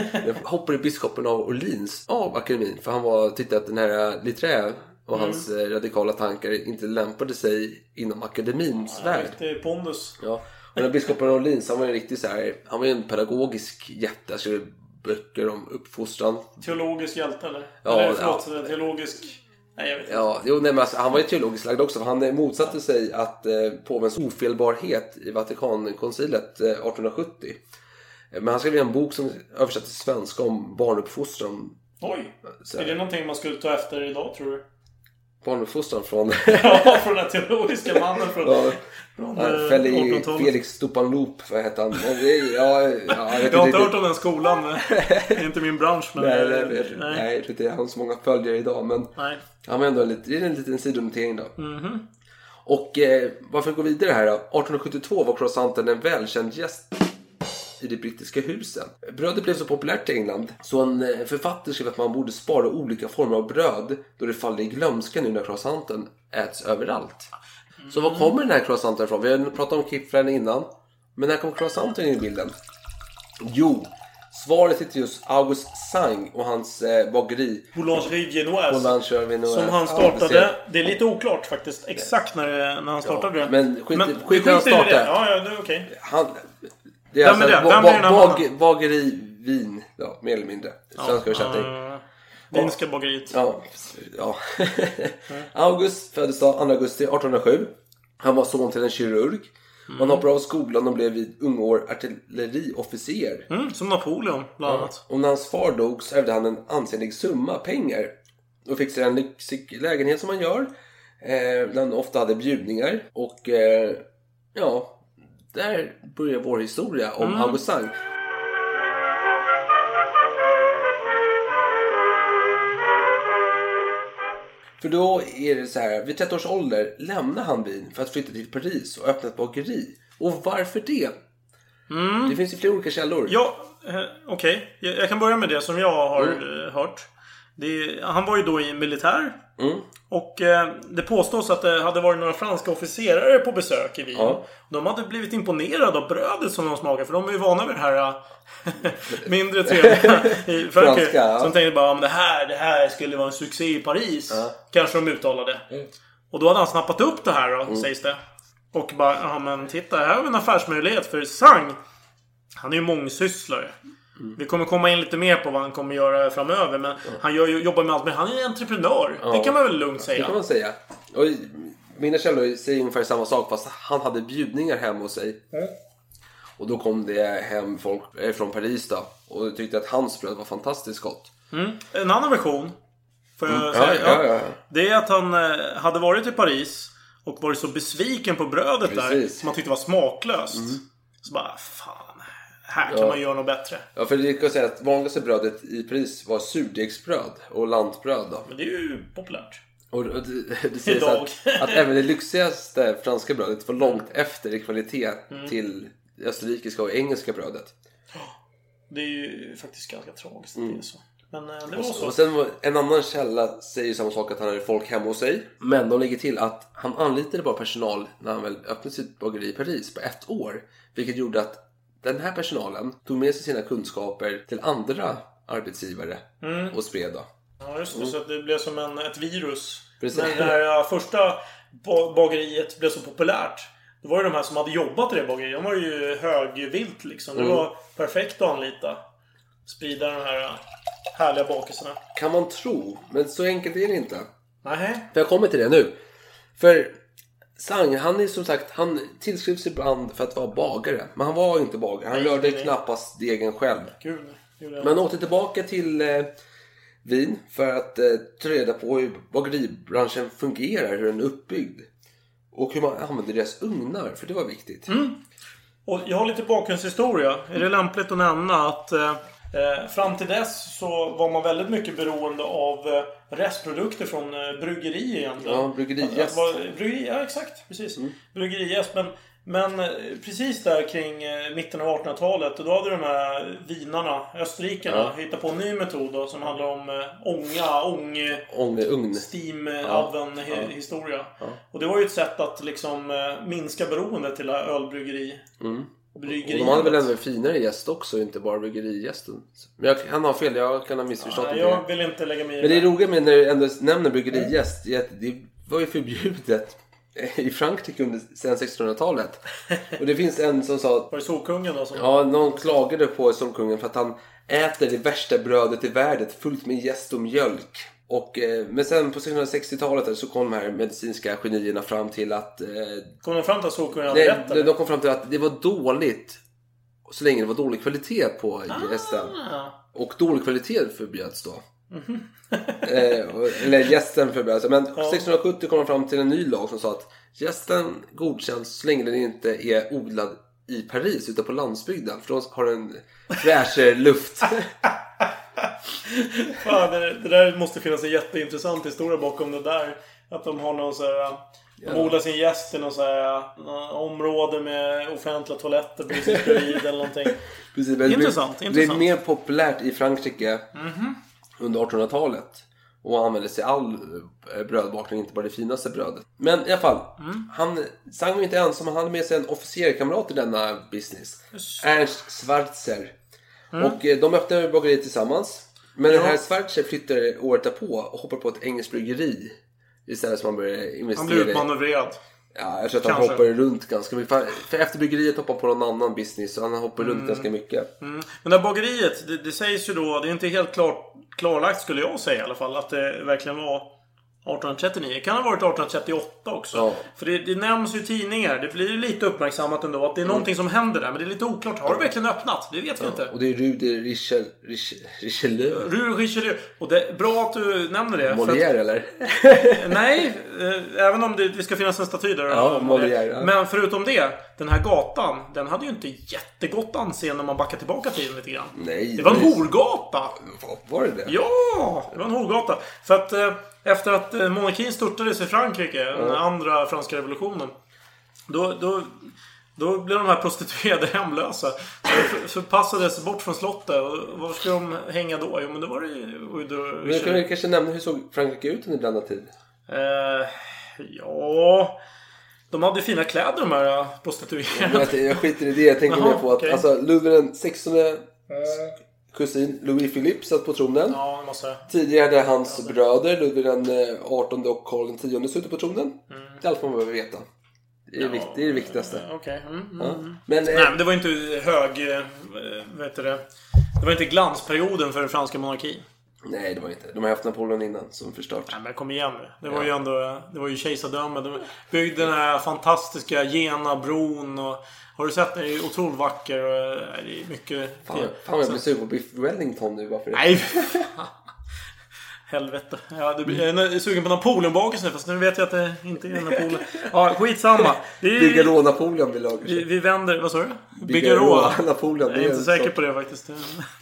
<laughs> Hoppade biskopen av Orleans av akademin. För han var, tyckte att den här Littré och Mm. hans eh, radikala tankar inte lämpade sig inom akademins värld. Det är pondus. Ja. Och den här biskopen av Orleans, han var ju en riktig så här, han var ju en pedagogisk jätte. Alltså böcker om uppfostran. Teologisk hjälte eller? Ja, eller förlåt, teologisk... Nej, jag vet inte. Ja, jo, nej, men alltså, han var ju teologiskt lagd också. För han eh, motsatte sig att eh, påvens ofelbarhet i Vatikankoncilet eh, 1870. Eh, Men han skrev en bok som översattes till svenska om barnuppfostran. Oj. Så Är det någonting man skulle ta efter idag tror du? Barnuppfostran från <laughs> Ja, från den teologiska mannen från... ja, från eh, Felix, 1800-talet. Felix Stupanloop, vad hette han? Ja, ja, jag Jag har inte hört om den skolan. men Det är inte min bransch. Men... Nej, nej, nej, nej. nej, jag tror inte har så många följare idag. Men Nej. han var ändå en, lite, en liten sidonotering då. Mhm. Och eh, varför gå vidare här då? 1872 var croissanten en välkänd gäst i de brittiska husen. Brödet blev så populärt i England så en eh, författare skrev att man borde spara olika former av bröd då det faller i glömska nu när croissanten äts överallt. Så var kommer den här croissanten ifrån? Vi har pratat om kifflaren innan. Men när kom croissanten in i bilden? Jo, svaret sitter just August Sang och hans eh, bageri. Boulangerie Genoise. Boulangerie Genoise. Som han Ja, startade. precis. det är lite oklart faktiskt. Exakt när, det- när han startade det. men skit- skit skit när han i det. startade. Ja, ja, det är okej. Han, det är Vem är alltså det? ba- Vem är den här mannen? bageri Wien, ja, mer eller mindre. Svenska översättning. Uh, Vinska bageriet. Ja, ja. <laughs> August föddes då 2 augusti 1807. Han var son till en kirurg. Han hoppade av skolan och blev vid unga år artilleriofficer. Mm, som Napoleon, bland annat. Och när hans far dog så ärvde han en ansenlig summa pengar. Och fick sig en lyxig lägenhet som man gör. Eh, där han ofta hade bjudningar. Och eh, ja, där börjar vår historia om August Sang. För då är det så här, vid 30 års ålder lämnar han Wien för att flytta till Paris och öppna ett bageri. Och varför det? Det finns ju flera olika källor. Ja, eh, okej. Jag, jag kan börja med det som jag har eh, hört. Det, han var ju då i militär. Mm. Och eh, det påstås att det hade varit några franska officerare på besök i Wien. Ja. De hade blivit imponerade av brödet som de smakade. För de är ju vana vid det här eh, <laughs> mindre trevliga <laughs> i Frankrike. Franska, ja. Så de tänkte bara om det här, det här skulle vara en succé i Paris. Ja. Kanske de uttalade. Mm. Och då hade han snappat upp det här då, sägs det. Och bara, ja men titta här har vi en affärsmöjlighet för Sang. Han är ju mångsysslare. Mm. Vi kommer komma in lite mer på vad han kommer göra framöver. Men han gör jobbar med allt. Men han är ju entreprenör. Det Ja. kan man väl lugnt Det säga. kan man säga. Och mina källor säger ungefär samma sak fast han hade bjudningar hemma hos sig. Och då kom det hem folk eh, från Paris då och tyckte att hans bröd var fantastiskt gott. Mm. En annan version. Får jag Ja, säga? ja, ja. Det är att han eh, hade varit i Paris. Och varit så besviken på brödet där. Precis. Som han tyckte var smaklöst. Så bara, fan. Här kan Ja. man göra något bättre. Ja, för det kan säga att vanligaste brödet i Paris var surdegsbröd och lantbröd då. Men det är ju populärt. Och det, det sägs att, att även det lyxigaste franska brödet var långt efter i kvalitet Mm. till österrikiska och engelska brödet. Det är ju faktiskt ganska tragiskt att det är så. Men eh, det var så. och sen en annan källa säger samma sak att han hade folk hemma hos sig. Men de lägger till att han anlitade bara personal när han väl öppnade sitt bageri i Paris på ett år. Vilket gjorde att den här personalen tog med sig sina kunskaper till andra arbetsgivare Mm. och spred då. Ja, just det. Så att det blev som en, ett virus. Precis. När det här första ba- bageriet blev så populärt. Det var ju de här som hade jobbat i det bageriet. De var ju högvilt liksom. Det Mm. var perfekt att anlita. Sprida de här härliga bakelserna. Kan man tro, men så enkelt är det inte. Nej. För jag kommer till det nu. För Sang, han är som sagt, han tillskrivs ibland för att vara bagare. Men han var inte bagare. Han Nej, rörde nej. knappast degen själv. Gud. Men han åkte tillbaka till eh, Wien för att eh, ta reda på hur bageribranschen fungerar, hur den är uppbyggd. Och hur man använder deras ugnar, för det var viktigt. Och jag har lite bakgrundshistoria. Är det lämpligt att nämna att eh, fram till dess så var man väldigt mycket beroende av eh, restprodukter från eh, bryggeri egentligen. Ja, bryggerijäst. Bryggeri, ja exakt. Precis. Bryggerijäst. Men, men eh, precis där kring eh, mitten av 1800-talet. Då hade de här vinarna, österrikarna, Ja. hittat på en ny metod då, som handlar om eh, ånga, ång... Ång, ugn. Steam eh, Ja. oven Ja. historia. Ja. Och det var ju ett sätt att liksom eh, minska beroendet till ölbryggeri. Mm. Och Bryggeriet. de hade väl ändå en finare gäst också, inte bara bryggerijästen. Men jag kan ha fel, jag kan ha missförstått det. jag vill inte lägga mig i Men det är det. roliga med när du ändå nämner att det var ju förbjudet i Frankrike under, sedan 1600-talet. Och det finns en som sa Var det Solkungen då som... Ja, någon klagade på Solkungen för att han äter det värsta brödet i världen fullt med jäst och mjölk. Och, eh, men sen på 1660-talet där så kom de här medicinska genierna fram till att... Eh, Kom de fram till att Solkungen hade nej, rätt eller? de kom fram till att det var dåligt så länge det var dålig kvalitet på gästen. Ah. Och dålig kvalitet förbjöds då. eh, och- eller gästen förbjöds. Men 1670 kom de fram till en ny lag som sa att gästen godkänns så länge den inte är odlad i Paris utan på landsbygden. För då har den fräschare luft. <laughs> <laughs> Fan, det, det där måste finnas en jätteintressant historia bakom det där. Att de har någon så här... De odlar sin gäst i någon så här, någon område med offentliga toaletter precis bredvid eller någonting. <laughs> Precis, men Intressant, det blev, intressant. blev mer populärt i Frankrike under 1800-talet. Och använde sig all eh, brödbakning, inte bara det finaste brödet. Men i alla fall, han Sang inte ensam. Han hade med sig en officerkamrat i denna business. Ernst Schwarzer. Och eh, de öppnade bageriet tillsammans. Men den här Schwarzer flyttade året därpå och hoppade på ett engelskt bryggeri. Istället som han började Han investera blev i. utmanövrerad. Ja, jag tror att han Kanske. hoppade runt ganska mycket. För- efter bryggeriet hoppade han på någon annan business. Så han hoppade runt ganska mycket. Mm. Men det här bageriet, det, det sägs ju då, det är inte helt klart, klarlagt skulle jag säga i alla fall, att det verkligen var 1839. Det kan ha varit 1838 också. Ja. För det, det nämns ju tidningar. Det blir ju lite uppmärksammat ändå att det är någonting som händer där. Men det är lite oklart. Har det verkligen öppnat? Det vet vi inte. Och det är Rue de Richel, Richel, Richelieu. Rue Richelieu. Och det bra att du nämner det. för att- Molière eller? <laughs> Nej, eh, även om det, det ska finnas en staty där. Ja, Molière, ja. Men förutom det, den här gatan, den hade ju inte jättegott anseende när man backar tillbaka tiden lite grann. Nej. Det var en horgata! Var det det? Ja! Det var en horgata. För att eh, efter att eh, monarkin störtades i Frankrike, den andra franska revolutionen. Då, då Då blev de här prostituerade <laughs> hemlösa. Så de förpassades bort från slottet. Och var skulle de hänga då? Jo men då var det ju... då- Men kan väl kanske nämna hur såg Frankrike ut under denna tid? Eh, ja... De hade fina kläder de här Men prostituerade. jag, jag skiter i det. Jag tänker mer på att okej. alltså, Ludvig 16 kusin Louis Philippe satt på tronen. Ja, måste. Tidigare hade hans bröder Ludvig den eh, 18 och Karl den 10 suttit på tronen. Det är allt man behöver veta. Det är, vikt, det, är det viktigaste. Okej. Mm, mm, Ja. mm. Men, eh, Nej, men det var inte hög... eh, Vad heter det? Det var inte glansperioden för den franska monarkin. Nej, det var inte. De har haft Napoleon innan som förstört. Nej, men kom igen nu. Det var Ja. ju ändå... Det var ju kejsardöme. De byggde den här fantastiska Jena-bron och... Har du sett den? Den är otroligt vacker och... eh, Det är mycket... Fan, fan jag blir sugen på Biff Wellington nu. Varför det? Nej. Helvete. Ja, du, jag är sugen på Napoleonbakelsen fast nu vet jag att det inte är Napoleon. Ja, skitsamma. Det är, Bigarå Napoleon vill jag vi, vi vänder... Vad sa du? Bigarå? Napoleon. Jag är det inte säker på det faktiskt.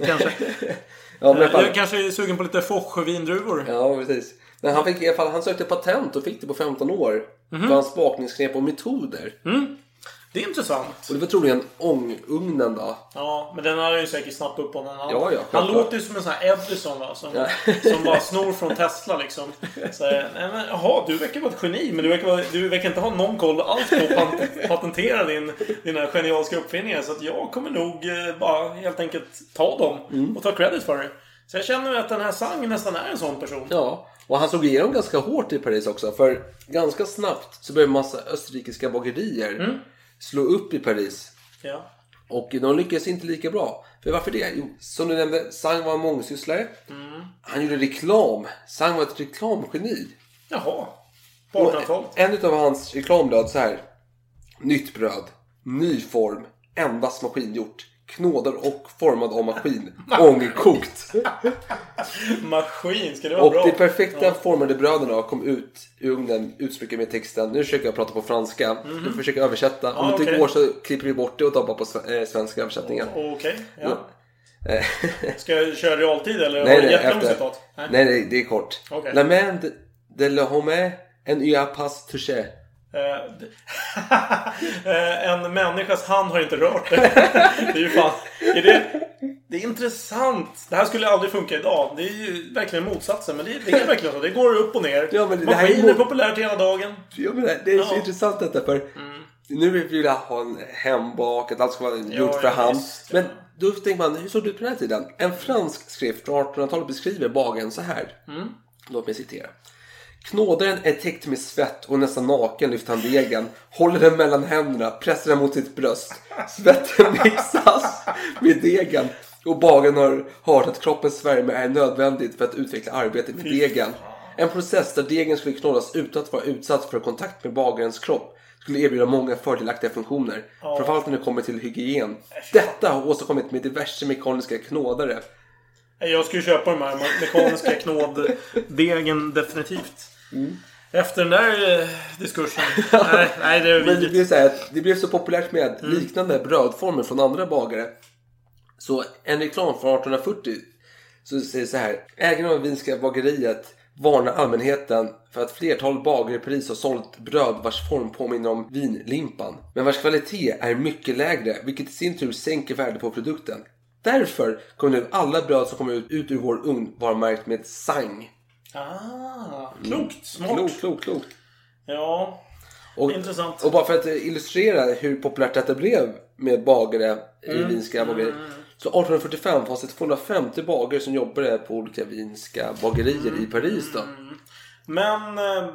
Kanske. <laughs> Ja, men Jag kanske är sugen på lite Foch vindruvor. Ja, precis. Men han, fick, i alla fall, han sökte patent och fick det på 15 år. Mhm. För hans bakningsknep och metoder. Det är intressant. Och det var troligen ångugnen då. Ja, men den har ju säkert snappat upp honom. Han, Ja, ja, han låter ju som en sån här Edison va? Som, Ja. som bara snor från Tesla liksom. Så, nej, men, jaha, du verkar vara ett geni men du verkar, vara, du verkar inte ha någon koll alls på att pat- patentera din, dina genialiska uppfinningar. Så att jag kommer nog eh, bara helt enkelt ta dem Mm. och ta credit för det. Så jag känner att den här Sang nästan är en sån person. Ja, och han slog igenom ganska hårt i Paris också. För ganska snabbt så började massa österrikiska bagerier Mm. Slå upp i Paris. Ja. Och de lyckades inte lika bra. För varför det? Jo, som du nämnde, Sang var en mångsysslare. Mm. Han gjorde reklam. Sang var ett reklamgeni. Jaha. På Och 1800-talet. en av hans reklam löd så här. Nytt bröd. Ny form. Endast maskingjort. Knådad och formad av <laughs> maskin. Ångkokt. Maskin, ska det vara Och bra? de perfekta formade bröderna kom ut ur ugnen utsmyckade med texten. Nu försöker jag prata på franska. Du försöker översätta. Om Mhm. Ja, det inte okej. går så klipper vi bort det och tar bara på eh, svenska översättningen. Okej, ja. Eh, <laughs> Ska jag köra realtid eller nej, har du nej, jättelångt citat? Nej, nej, det är kort. Okej. La main de, de le homme en y a pas touché. Eh, <laughs> Eh, en människas hand har inte rört det. <laughs> det är ju fan... Är det, det är intressant. Det här skulle aldrig funka idag. Det är ju verkligen motsatsen. Men det, det är verkligen så. Det går upp och ner. Ja, men det här är är populärt hela dagen. Ja, men det, det är så Ja. Mm. intressant detta för nu vill vi ha en hembak, att allt ska vara gjort Ja, för hand. visst. Men då tänker man, hur såg det ut på den här tiden? En fransk skrift från 1800-talet beskriver bagaren så här. Mm. Låt mig citera. Knådaren är täckt med svett och nästan naken lyfter han degen. Håller den mellan händerna, pressar den mot sitt bröst. Svetten <laughs> mixas med degen. Och bagaren har hört att kroppens värme är nödvändigt för att utveckla arbetet med degen. En process där degen skulle knådas utan att vara utsatt för kontakt med bagarens kropp skulle erbjuda många fördelaktiga funktioner. Framförallt när det kommer till hygien. Detta har åstadkommit med diverse mekaniska knådare. Jag ju köpa de här me- mekaniska knåddegen definitivt. Mm. Efter den där eh, diskursen. <laughs> nej, nej, det är Men det vidrigt. blev, så här, det blev så populärt med liknande brödformer från andra bagare. Så en reklam från 1840 så säger så här. Ägaren av Vinska bageriet varnar allmänheten för att flertal bagare i Paris har sålt bröd vars form påminner om vinlimpan. Men vars kvalitet är mycket lägre vilket i sin tur sänker värdet på produkten. Därför kommer nu alla bröd som kommer ut, ut ur vår ugn vara märkt med sang. Ah, klokt. Smart. Klokt, klokt, klokt. Ja, Och, intressant. och bara för att illustrera hur populärt detta blev med bagare i Mm. vinska bagerier. Så 1845 fanns det 250 bagare som jobbade på olika vinska bagerier i Paris då. Men eh,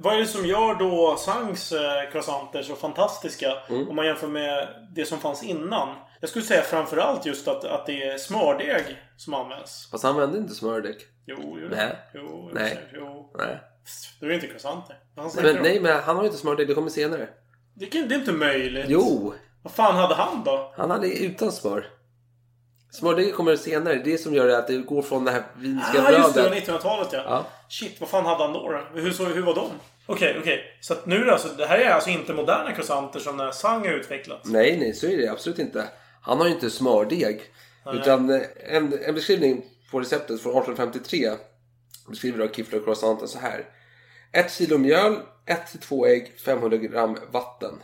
vad är det som gör då Sangs eh, croissanter så fantastiska? Mm. Om man jämför med det som fanns innan. Jag skulle säga framförallt just att, att det är smördeg som används. Fast han använde inte smördeg. Jo, jo. Nej. Jo, Nej. Jo. Nej. Det är inte croissanter. Om? nej, men han har ju inte smördeg. Det kommer senare. Det, kan, det är inte möjligt. Jo! Vad fan hade han då? Han hade utan smör. Smördeg kommer senare. Det är det som gör det att det går från det här vinska Ah, just det. brödet. 1900-talet ja. Ja. Shit, vad fan hade han då? då? Hur, så, hur var de? Okej, okej. Så att nu alltså, det här är alltså inte moderna croissanter som när Sang har utvecklat? Nej, nej, så är det absolut inte. Han har ju inte smördeg. Utan eh, en, en beskrivning på receptet från 1853 beskriver då Kiffler och croissanten så här. 1 kilo mjöl, 1-2 ägg, 500 gram vatten.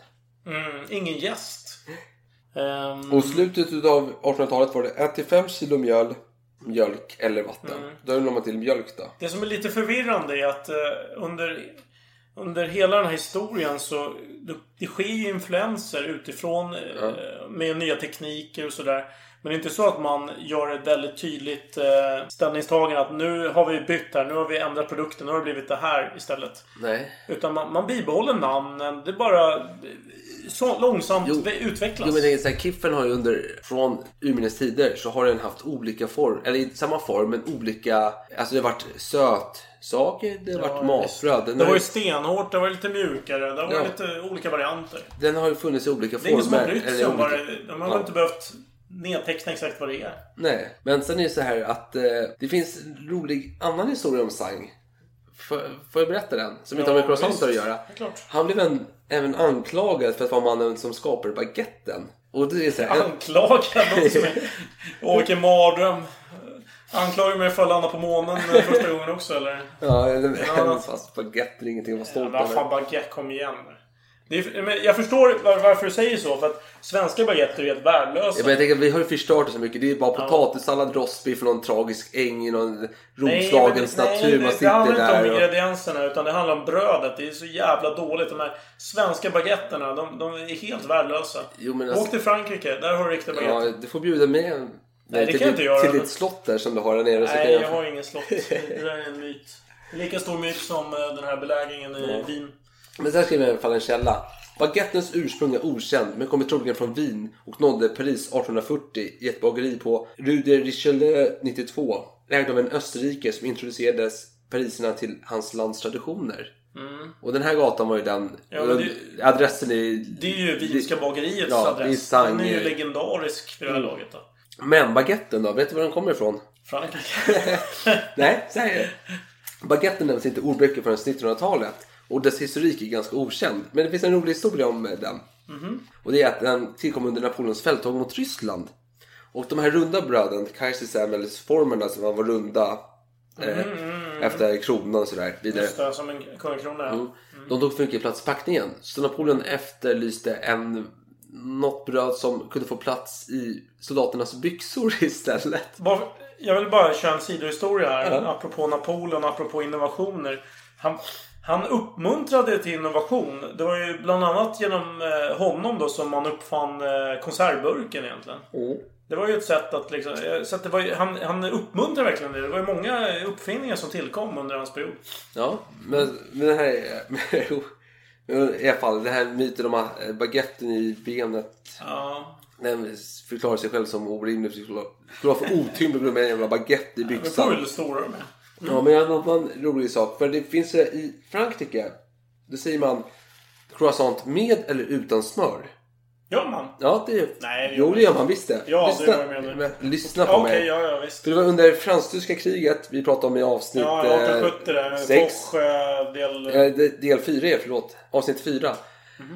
Mm, ingen gäst. Ehm, Och slutet av 1800-talet var det 1-5 kilo mjöl, mjölk eller vatten. Då la man till mjölk då. Det som är lite förvirrande är att eh, under, under hela den här historien så det, det sker ju influenser utifrån eh, med nya tekniker och sådär. Men det är inte så att man gör ett väldigt tydligt eh, ställningstagande att nu har vi bytt här, nu har vi ändrat produkten, nu har det blivit det här istället. Nej. Utan man, man bibehåller namnen, det bara eh, så långsamt Jo. utvecklas. Jo men det är så här, Kiffen har ju under, från urminnes tider så har den haft olika form, eller i samma form men olika, alltså det har varit sötsaker, det har varit matbröd. Den, Det har, var ju stenhårt, det var lite mjukare, det var Ja. lite olika varianter. den har ju funnits i olika Det är ingen som har former. brytt sig om vad olika- det... De har väl inte behövt nedteckna exakt vad det är. Nej, men sen är det så här att eh, det finns en rolig annan historia om Sang. Får, får jag berätta den? Som inte Ja, har med croissanter att göra. Han blev en, även anklagad för att vara mannen som skapade baguetten. Och det är så här, Anklagad en... <laughs> Åh, vilken mardröm. Anklagar mig för att landa på månen eh, första gången också eller? ja, Ja. fast baguette är ingenting att vara Ja, stolt men vad fan över. baguette, kom igen. Det är, men jag förstår var, varför du säger så. För att svenska baguetter är helt värdelösa. Ja, men jag tänker att vi har ju förstört det så mycket. Det är bara potatissallad, rostbiff och någon tragisk äng i någon Roslagens natur. nej, Man det sitter handlar inte om och... ingredienserna utan det handlar om brödet. Det är så jävla dåligt. De här svenska baguetterna, de, de är helt värdelösa. Jo, men Åk alltså, till Frankrike, där har du riktiga baguetter. ja, du får bjuda med Nej, det kan jag inte göra. till ditt slott där som du har där nere. så Nej, kan jag har ingen slott. <laughs> Det där är en myt. Lika stor myt som eh, den här belägringen i Wien. Men sen skriver jag i alla fall en källa. Baguettens ursprung är okänd men kommer troligen från Wien och nådde Paris 1840 i ett bageri på Rue de Richelieu 92. Ägd av en österrike som introducerades pariserna till hans lands traditioner. Och den här gatan var ju den... Mm. Ja, det- adressen är... Det är ju Wienska bageriets Ja, adress. Den är ju legendarisk för det här laget då. Men baguetten då? Vet du var den kommer ifrån? Frankrike. <laughs> Nej, det. Baguetten nämns inte i ordböcker förrän 1900-talet och dess historik är ganska okänd. Men det finns en rolig historia om eh, den. Och det är att den tillkom under Napoleons fälttåg mot Ryssland. Och de här runda bröden, Kaisersämelsformerna som var runda eh, efter kronan och sådär vidare. Just det, som en kungakrona. Mm. De tog för mycket plats i packningen. Så Napoleon efterlyste en, något bröd som kunde få plats i soldaternas byxor <laughs> istället. Jag vill bara köra en sidohistoria här. Ja. Apropå Napoleon, apropå innovationer. Han, han uppmuntrade till innovation. Det var ju bland annat genom eh, honom då som man uppfann eh, konservburken egentligen. Det var ju ett sätt att liksom... eh, Så att det var han, han uppmuntrade verkligen det. Det var ju många uppfinningar som tillkom under hans period. Ja, men, men det här... <laughs> jo, I alla fall, den här myten om att baguetten i benet Ja. den förklarar sig själv som orimlig. Vara för otympligt med en jävla baguette i Det beror på byxan. hur stora de är. Ja, men jag har en annan rolig sak. För det finns eh, i Frankrike, då säger man croissant med eller utan smör. Gör man? Ja, det. Nej, det jo, det gör man visst det. Ja, det lyssna, var jag menar. men, lyssna på Ja, Okej, mig. ja, ja visst. För det var under fransk-tyska kriget vi pratade om i avsnitt Ja, eh, 1870 där. sex. Eh, del... Eh, de- Del 4 är, förlåt. Avsnitt 4.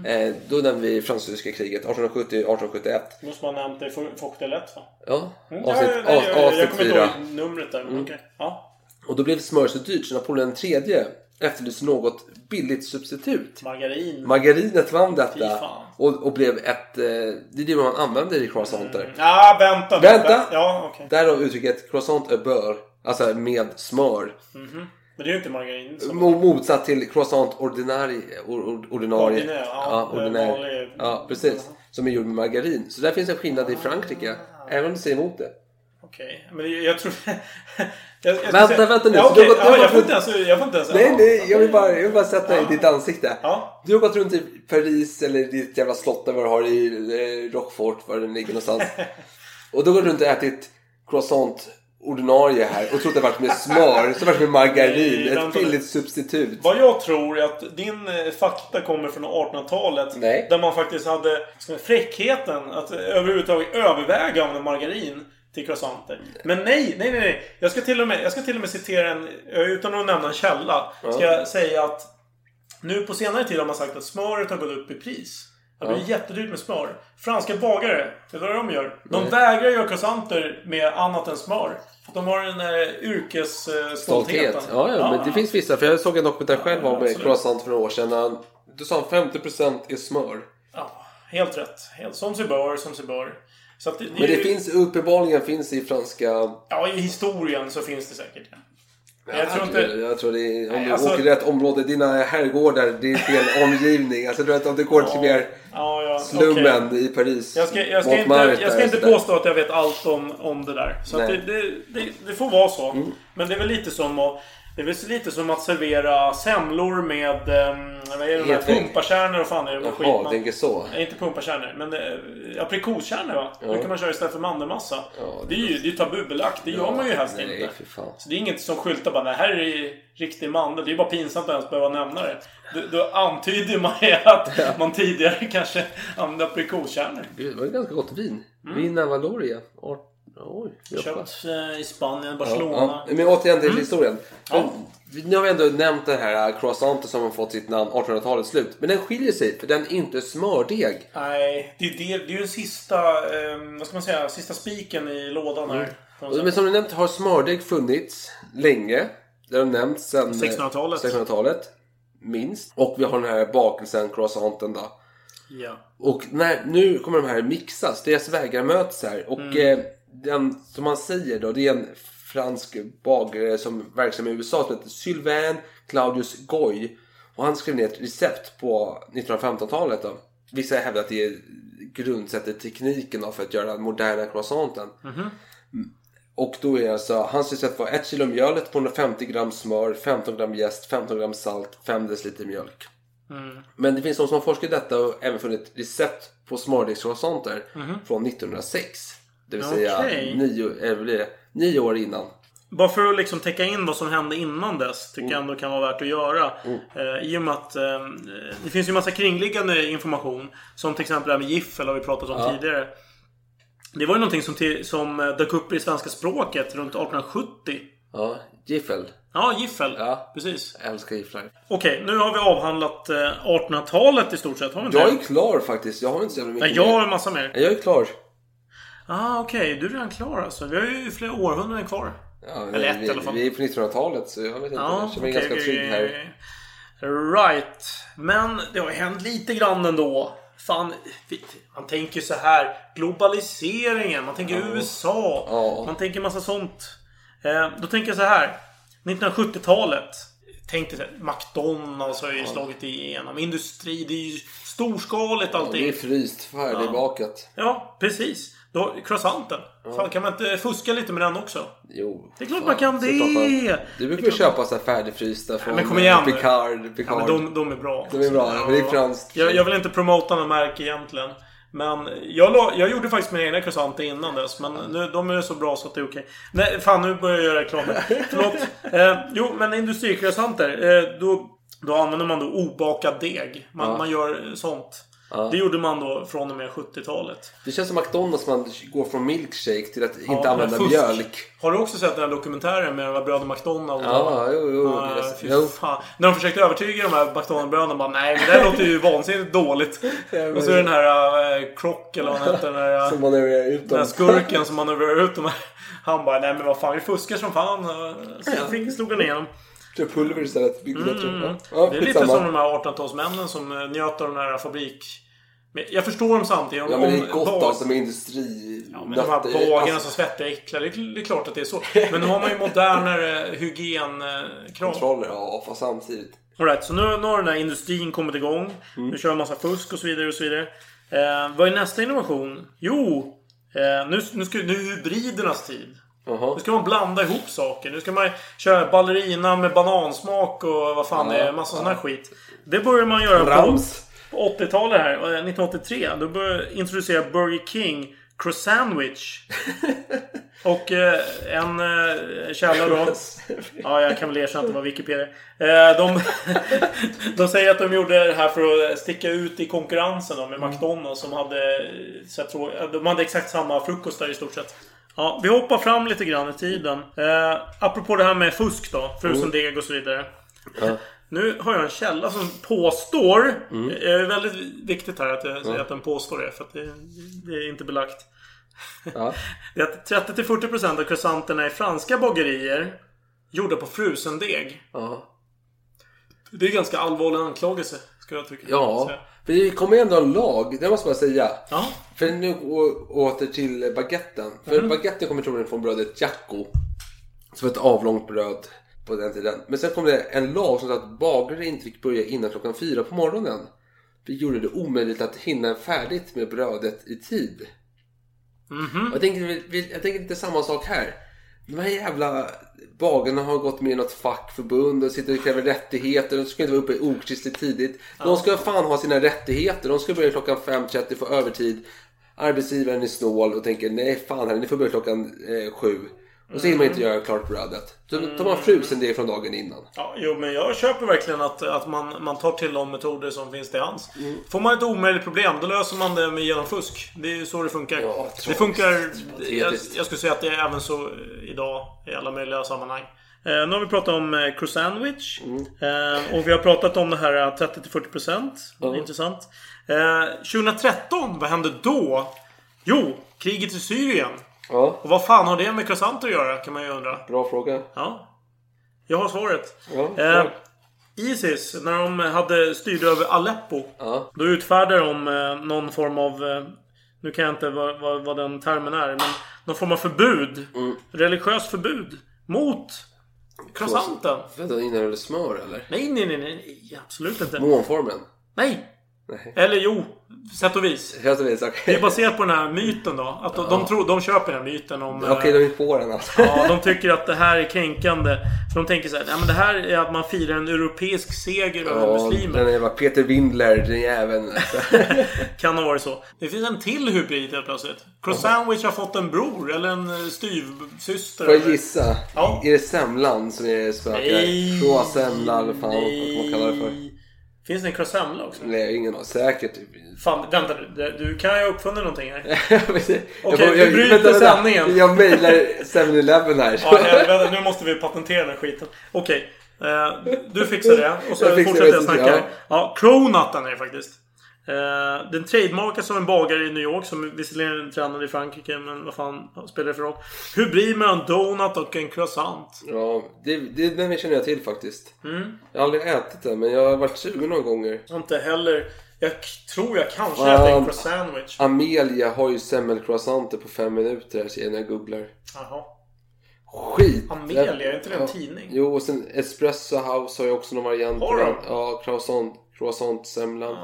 Eh, då nämnde vi fransk-tyska kriget 1870-1871. Måste man ha nämnt det. Foch del 1 va? Ja, Mm, avsnitt, ja, nej, av, jag, jag avsnitt kommer inte 4. ihåg numret där. Men okej. Ja. Och då blev smör så dyrt så Napoleon III efterlyste något billigt substitut. Margarin. Margarinet vann detta. Och, och blev ett... Eh, det är det man använder i croissanter. Ja, vänta. Vänta! Ja, okej. Därav uttrycket croissant är beurre. Alltså med smör. Men det är ju inte margarin. Som... Mo- Motsatt till croissant ordinari, or, or, ordinarie. Ordinär, ja. ja, ordinär. Ja, precis. Som är gjord med margarin. Så där finns en skillnad i Frankrike. Även om du säger emot det. Okej. Men det- jag tror... <laughs> jag, jag Vänta, säga- vänta nu. Ja, har gått- ja, jag får inte ens... Jag får inte ens... Nej, ja. nej, jag vill bara, jag vill bara sätta i ditt ansikte. Ja. Du har gått runt i Paris eller ditt jävla slott där vad du har i eh, Rockfort, var den ligger någonstans. <laughs> och då går du runt och ätit croissant ordinarie här och att det varit med smör, så varit med margarin. Nej, ett billigt substitut. Vad jag tror är att din eh, fakta kommer från 1800-talet. Nej. Där man faktiskt hade säga, fräckheten att överhuvudtaget överväga om en margarin till croissanter. Men nej, nej, nej, nej. Jag ska till och med, jag ska till och med citera en, eh, utan att nämna en källa, ska jag säga att nu på senare tid har man sagt att smöret har gått upp i pris. Det blir jättedyrt med smör. Franska bagare, det är vad de gör. De vägrar göra croissanter med annat än smör. De har den här yrkesstoltheten. Stolthet. Ja, ja, men det finns vissa. För jag såg en dokumentär själv om absolut. croissant för några år sedan. Du sa 50% är smör. Ja. Helt rätt. Helt, som sig bör, som sig bör. Att det, Men det ju- finns uppenbarligen finns i franska... Ja, i historien så finns det säkert. Ja. Men jag tror inte... jag tror det är, om Nej, du alltså- åker i rätt område, dina herrgårdar, det är fel <laughs> omgivning. Alltså du vet om du går till mer Ja, ja, slummen okej. i Paris. Jag ska, jag ska inte, jag ska inte påstå att jag vet allt om, om det där. Så det. Mm. det, det, det får vara så. Men det är väl lite som att det är väl lite som att servera semlor med um, vad är det, pumpakärnor och fan är det för skit Jaha, man- tänker så. Nej, inte pumpakärnor, men eh, aprikoskärnor va? Ja. Det kan man köra istället för mandelmassa. Ja, det är ju det är ju tabubelagt. Det gör man ju helst Nej, inte. för fan. Så det är inget som skyltar bara det här är riktig mandel. Det är ju bara pinsamt att ens behöva nämna det. Då, då antyder man ju <laughs> att man tidigare <laughs> kanske använde aprikoskärnor. Det var ett ganska gott vin. Mm. Vin Valoria. Art... Oj, Köpt eh, i Spanien, Barcelona. ja. Men återigen till Mm. historien. Ja. Men, nu har vi ändå nämnt den här croissanten som har fått sitt namn 1800-talets slut. Men den skiljer sig för den är inte smördeg. Nej, det är ju det, det är ju den sista, eh, vad ska man säga, sista spiken i lådan här. Sätt. Men som du nämnt har smördeg funnits länge. Det har nämnts sedan 1600-talet. 1600-talet. Minst. Och vi har den här bakelsen, croissanten då. Ja. Och när, nu kommer de här mixas. Deras vägar möts här. Och Mm. eh, den som man säger då, det är en fransk bagare som är verksam i USA som heter Sylvain Claudius Goy. Och han skrev ner ett recept på 1915-talet då. Vissa hävdar att det grundsätter tekniken då för att göra den moderna croissanten. Mhm. Och då är alltså, hans recept var 1 kilo mjöl, 250 gram smör, 15 gram jäst, 15 gram salt, 5 deciliter mjölk. Mm. Men det finns de som har forskat i detta och även funnit recept på smördegscroissanter Mhm. från 1906. Det vill säga Okej. nio, eh, det? nio år innan. Bara för att liksom täcka in vad som hände innan dess tycker jag ändå kan vara värt att göra. Eh, I och med att eh, det finns ju massa kringliggande information. Som till exempel det här med giffel har vi pratat om Ja. tidigare. Det var ju någonting som, till, som eh, dök upp i svenska språket runt 1870. Ja, giffel. Ja, giffel. Ja. Precis. Jag älskar gifflar. Okej, nu har vi avhandlat eh, 1800-talet i stort sett. Har vi inte Jag är klar faktiskt. Jag har inte så jävla mycket jag mer. har en massa mer. Jag är klar. Ah, okej. Du är redan klar alltså. Vi har ju flera århundraden kvar. Ja, Eller ett vi, i alla fall. Vi är på 1900-talet så jag vet inte. Ja, jag känner mig okej, ganska trygg här. Right. Men det har ju hänt lite grann ändå. Fan, man tänker så här. Globaliseringen. Man tänker USA. Ja. Man tänker massa sånt. Eh, då tänker jag så här. 1970-talet. Tänk dig McDonalds har ju slagit igenom. Industri. Det är ju storskaligt Ja, allting. det är fryst, färdigbakat. Ja, precis. Då, croissanten. Fan, kan man inte fuska lite med den också? Jo. Det är klart fan, man kan det. Du brukar ju köpa så här färdigfrysta från men kom igen nu. Picard. Picard. Ja, de, de är bra. De är bra, ja, men det är franskt. Jag, jag vill inte promota någon märke egentligen. Men jag, la, jag gjorde faktiskt mina egna croissanter innan dess. Men nu, de är så bra så att det är okej. Nej, fan nu börjar jag göra reklam. <laughs> Förlåt. Eh, jo, men industricroissanter. Eh, då, då använder man då obakad deg. Man, Ja. man gör sånt. Ja. Det gjorde man då från och med 70-talet. Det känns som McDonalds man går från milkshake till att Ja, inte använda fusk. mjölk. Har du också sett den här dokumentären med de här bröderna McDonalds? Ja, jo, jo. Ja, fy Jo. När de försökte övertyga de här McDonalds-bröderna bara nej men det här låter ju vansinnigt dåligt. <laughs> Och så är det den här uh, Croc eller vad han heter. Den här, Som man är ut den här dem. skurken som manövrerar ut de här. Han bara nej men vad fan vi fuskar som fan. Så fick slog den igenom. Kör pulver istället. Mm. Ja, det är lite skitsamma. som de här 1800-talsmännen som eh, njöt av den här fabrik... Men jag förstår dem samtidigt. Om, Ja men det är gott bag- alltså med industri. Ja, men de här bagarna Alltså, som svettiga och äckliga, det är, det är klart att det är så. Men nu har man ju modernare hygienkrav. Kontroller, ja fast samtidigt. Alright, så nu, nu har den här industrin kommit igång. Mm. Nu kör en massa fusk och så vidare och så vidare. Eh, vad är nästa innovation? Jo! Eh, nu, nu, ska, nu är hybridernas tid. Jaha. Nu ska man blanda ihop saker. Nu ska man köra ballerina med banansmak och vad fan det är. Massa sån här skit. Det börjar man göra Rams. på 80-talet här. eh, 1983. Då började introducera Burger King Croissandwich. <laughs> Och eh, en eh, källa då. Ja, jag kan väl erkänna att det var Wikipedia. Eh, de, <laughs> de säger att de gjorde det här för att sticka ut i konkurrensen då, med McDonalds som hade... eh, Så jag tror, de hade exakt samma frukostar i stort sett. Ja, vi hoppar fram lite grann i tiden. Eh, apropå det här med fusk då. Frusen deg och så vidare. Ja. Nu har jag en källa som påstår... Det är väldigt viktigt här att jag säger att den påstår det. För att det, det är inte belagt. Ja. <laughs> Det är att 30-40% av croissanterna i franska bagerier gjorda på frusen deg. Ja. Det är ganska allvarlig anklagelse. Ska jag tycka. Ja, för det kommer ju ändå en lag, det måste man säga. Ja. För nu åter till baguetten. För Mm. baguetten kommer troligen från brödet Jacko. Som var ett avlångt bröd på den tiden. Men sen kom det en lag som sa att bagare inte fick börja innan klockan fyra på morgonen. Det gjorde det omöjligt att hinna färdigt med brödet i tid. Mhm. Och Jag tänker, vi- vi- jag tänker inte samma sak här. De här jävla bagarna har gått med i något fackförbund och sitter och kräver rättigheter. De ska inte vara uppe okristligt tidigt. De ska fan ha sina rättigheter. De ska börja klockan 5.30 få övertid. Arbetsgivaren är snål och tänker nej fan här, ni får börja klockan eh, sju. Och så hinner man inte göra klart brödet. Då tar man frusen det från dagen innan. Ja, jo, men jag köper verkligen att, att man, man tar till de metoder som finns till hands. Mm. Får man ett omöjligt problem, då löser man det med genom fusk. Det är ju så det funkar. Ja, det funkar... Jag, jag skulle säga att det är även så eh, idag i alla möjliga sammanhang. Eh, nu har vi pratat om eh, crew sandwich. Mm. Eh, och vi har pratat om det här eh, 30-40%. Ja. Intressant. Eh, 2013, vad hände då? Jo, kriget i Syrien. Ja, Och vad fan har det med croissanter att göra kan man ju undra. bra fråga. Ja. Jag har svaret. Ja, Eh. Isis, när de hade styrde över Aleppo. Ja. Då utfärdade de eh, någon form av... Eh, nu kan jag inte vad, vad, vad den termen är. Men någon form av förbud. Mm. Religiöst förbud. Mot croissanten. Vänta, innehåller det smör eller? Nej, nej, nej, nej. Absolut inte. Månformen? Nej. Nej. Eller jo, sätt och vis. Jag vet, Det är baserat på den här myten då. Att de, de, tror, de köper den här myten om... eh, Okej, de är på den alltså. Ja, de tycker att det här är kränkande. För de tänker så här, ja men det här är att man firar en europeisk seger över Ja, muslimer. den jävla Peter Windler, den jäveln. Alltså. <laughs> Kan ha varit så. Det finns en till hybrid helt plötsligt. Cross Sandwich har fått en bror eller en eh, styvsyster. Får jag gissa? Ja. Är det semlan som är spökar? Nej. Eller fan vad man kallar det för? Finns det en croissemla också? Nej, ingen har säkert. Fan, vänta du. Du- kan ju ha uppfunnit någonting här. <laughs> Okej, Okej, vi bryter sändningen. Jag mejlar 7-Eleven här. Ja, helvete, nu måste vi patentera den här skiten. Okej. eh, du fixar det. Och så Jag fortsätter jag snacka. ja Cronutten är det faktiskt. Eh, den trademarkas som en bagare i New York som visserligen är tränad i Frankrike men vad fan spelar det för roll? Hybrid mellan donut och en croissant. Ja, det, det, den känner jag till faktiskt. Mm. Jag har aldrig ätit den, men jag har varit sugen några gånger. Inte heller... Jag tror jag kanske äter en croissant sandwich. Amelia har ju semmelcroissanter på fem minuter här ser jag när jag googlar. Jaha. Skit! Amelia, är inte det en Ja. tidning? Jo, och sen Espresso House har ju också någon variant Har de? Ja, croissant, croissant-semlan.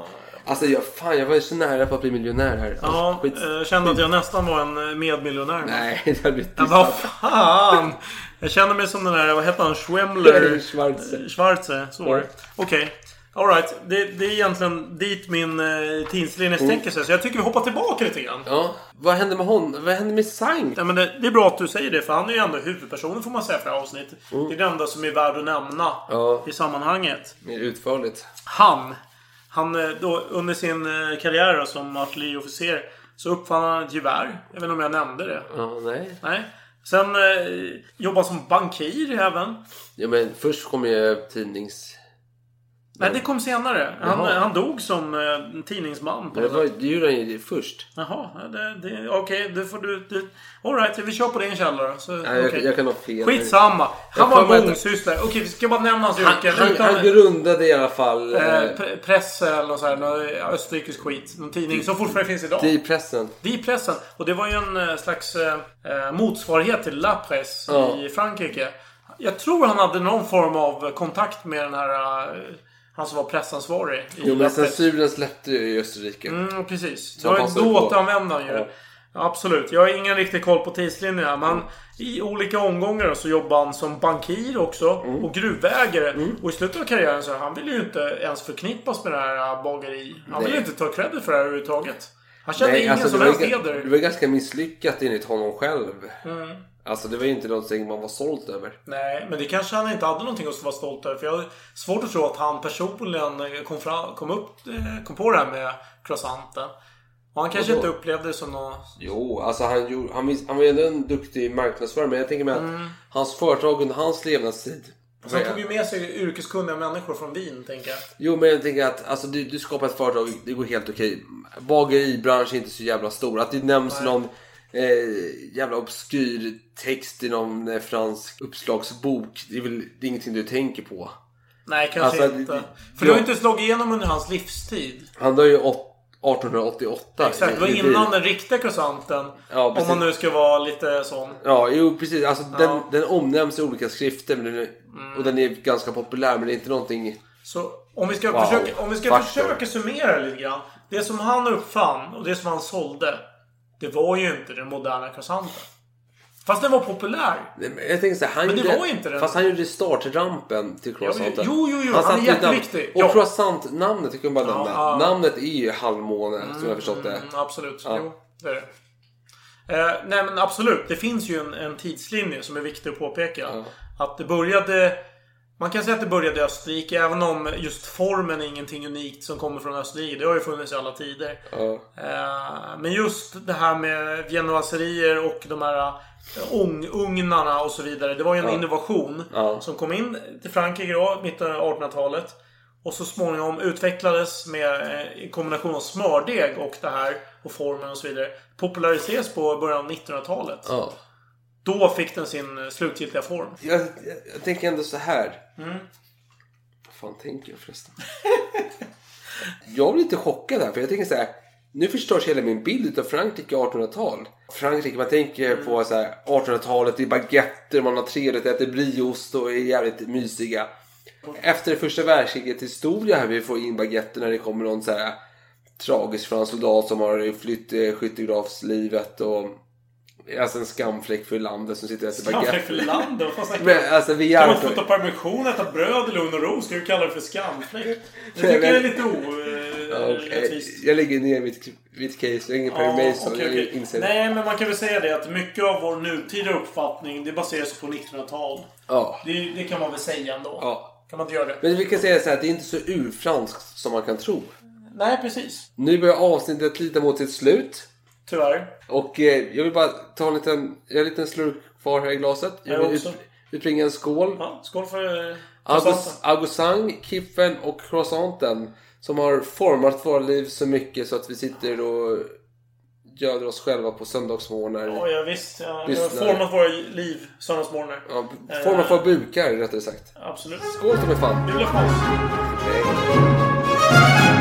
Alltså jag, fan, jag var ju så nära på att bli miljonär här. Ja, Skit. jag kände att jag nästan var en eh, medmiljonär. Nej, <laughs> det hade blivit vad fan! Jag känner mig som den där, vad heter han? Schwemmler? <laughs> Schwarze. Schwarze, så var det. Okej. Alright, det, det är egentligen dit min eh, tidslinje sträcker sig. Så jag tycker vi hoppar tillbaka lite grann. Ja, vad hände med honom? Vad hände med Sankt? Ja, men det, det är bra att du säger det, för han är ju ändå huvudpersonen får man säga för det här avsnittet. Det är det enda som är värd att nämna Ja. i sammanhanget. Mer utförligt. Han, han eh, då, under sin eh, karriär då, som artilleriofficer så uppfann han ett gevär. Jag vet inte om jag nämnde det. Ja, nej. Nej. Sen eh, jobbade som bankir även. Ja, men först kom ju tidnings... Nej, det kom senare. Han, Jaha. han dog som eh, tidningsman. På Det, något var, sätt. det gjorde han ju först. Jaha, ja, det, det, okej. det får du... du Alright, vi kör på din källa då. Så, Nej, jag, okej. jag kan ha fel. Skitsamma. Han Jag var får mig att- mångsysslare. Okej, vi ska bara nämna hans Han, yrken. han, utan- han grundade i alla fall eh, eh, pre- Presse eller så här, någon österrikisk skit. Någon tidning som fortfarande finns idag. i pressen. Die Pressen. Och det var ju en eh, slags eh, eh, motsvarighet till La Presse Ja. i Frankrike. Jag tror han hade någon form av kontakt med den här... Eh, han som var pressansvarig Jo, men censuren släppte ju i Österrike. Mm, precis. Då, då återanvände han ju. Ja. Absolut. Jag har ingen riktig koll på tidslinjen här, men i olika omgångar så jobbade han som bankir också. Mm. Och gruvägare. Och i slutet av karriären så han ville ju inte ens förknippas med det här äh, bageri. Han ville Nej. inte ta credit för det här överhuvudtaget. Han kände Nej, ingen alltså, som helst ju- heder. det var ganska misslyckat enligt honom själv. Mm. Alltså det var ju inte någonting man var stolt över. Nej, men det kanske han inte hade någonting att vara stolt över. För jag har svårt att tro att han personligen kom, fram, kom, upp, eh, kom på det här med croissanten. Och han kanske inte upplevde det som något... Jo, alltså han, gjorde, han, han var ju ändå en duktig marknadsförare. Men jag tänker mig att Mm. hans företag under hans levnadstid. Så han tog ju med sig yrkeskunniga människor från Wien, tänker jag. Jo, men jag tänker att alltså, du, du skapar ett företag, det går helt okej. Bageribranschen är inte så jävla stor. Att det nämns Nej. någon eh, jävla obskyr text i någon eh, fransk uppslagsbok. Det är väl det är ingenting du tänker på. Nej, kanske Alltså, inte. För det har inte slagit igenom under hans livstid. Han dör ju åt- 1888. Exakt, det var innan den riktiga croissanten. Ja, om man nu ska vara lite sån. Ja, jo precis. Alltså, den, Ja. Mm. den omnämns i olika skrifter den är, och den är ganska populär men det är inte någonting... Så om vi ska, Wow. försöka, om vi ska Faktor. försöka summera lite grann. Det som han uppfann och det som han sålde. Det var ju inte den moderna croissanten. Fast den var populär. Jag tänker så här, han Men det gjorde, var inte den. Fast han gjorde startrampen till croissanten. Jo, jo, jo, Han han är jätteviktig. Och Ja. croissant-namnet tycker jag bara nämna. ja. Namnet är ju halvmåne som jag förstått det. Mm, absolut. Ja. Jo, det är det. Eh, nej men absolut. Det finns ju en, en tidslinje som är viktig att påpeka. Att det började... Man kan säga att det började i Österrike. Även om just formen är ingenting unikt som kommer från Österrike. Det har ju funnits i alla tider. Ja. Eh, men just det här med viennoiserier och de här eh, ång, ugnarna och så vidare. Det var ju en Ja. innovation Ja. som kom in till Frankrike då, mitten av 1800-talet. Och så småningom utvecklades med eh, en kombination av smördeg och det här och formen och så vidare. Populariserades på början av 1900-talet. Då fick den sin eh, slutgiltiga form. Jag, jag, jag tänker ändå så här. Mm. Vad fan tänker jag förresten? <laughs> jag blir lite chockad här för jag tänker så här. Nu förstörs hela min bild av Frankrike 1800-tal. Frankrike, man tänker Mm. på så här 1800-talet, det är baguetter, man har trevligt, äter brieost och är jävligt mysiga. Efter det första världskrigets historia här vi får in baguetter när det kommer någon så här tragisk fransk soldat som har flytt eh, skyttegravslivet och Alltså en skamfläck för landet som sitter och äter Skamfläck för baguette. landet? Vad fan snackar du om? Men alltså vi Kan man är... få ta permission, äta bröd i lugn och ro? Ska du kalla det för skamfläck? Det tycker jag är lite orättvist. Jag lägger ner mitt, mitt case. Jag är ingen Perry Mason. okej, jag okej. inser Nej, men man kan väl säga det att mycket av vår nutida uppfattning det baseras på 1900-tal. Ja. Det, det kan man väl säga ändå. ja. Kan man inte göra det? Men vi kan säga så här att det är inte så urfranskt som man kan tro. Nej, precis. Nu börjar avsnittet lida mot sitt slut. Tyvärr. Och eh, jag vill bara ta en liten, jag har en liten slurk kvar här i glaset. Jag vill ut, utbringa en skål. Ja, skål för eh, croissanten. Augustin, Kiffen och croissanten. Som har format våra liv så mycket så att vi sitter och göder oss själva på söndagsmorgnar. Ja, ja, visst. Ja, vi har format våra liv söndagsmorgnar. Ja, format våra bukar rättare sagt. Absolut. Skål mig fan. Det vill. Hej.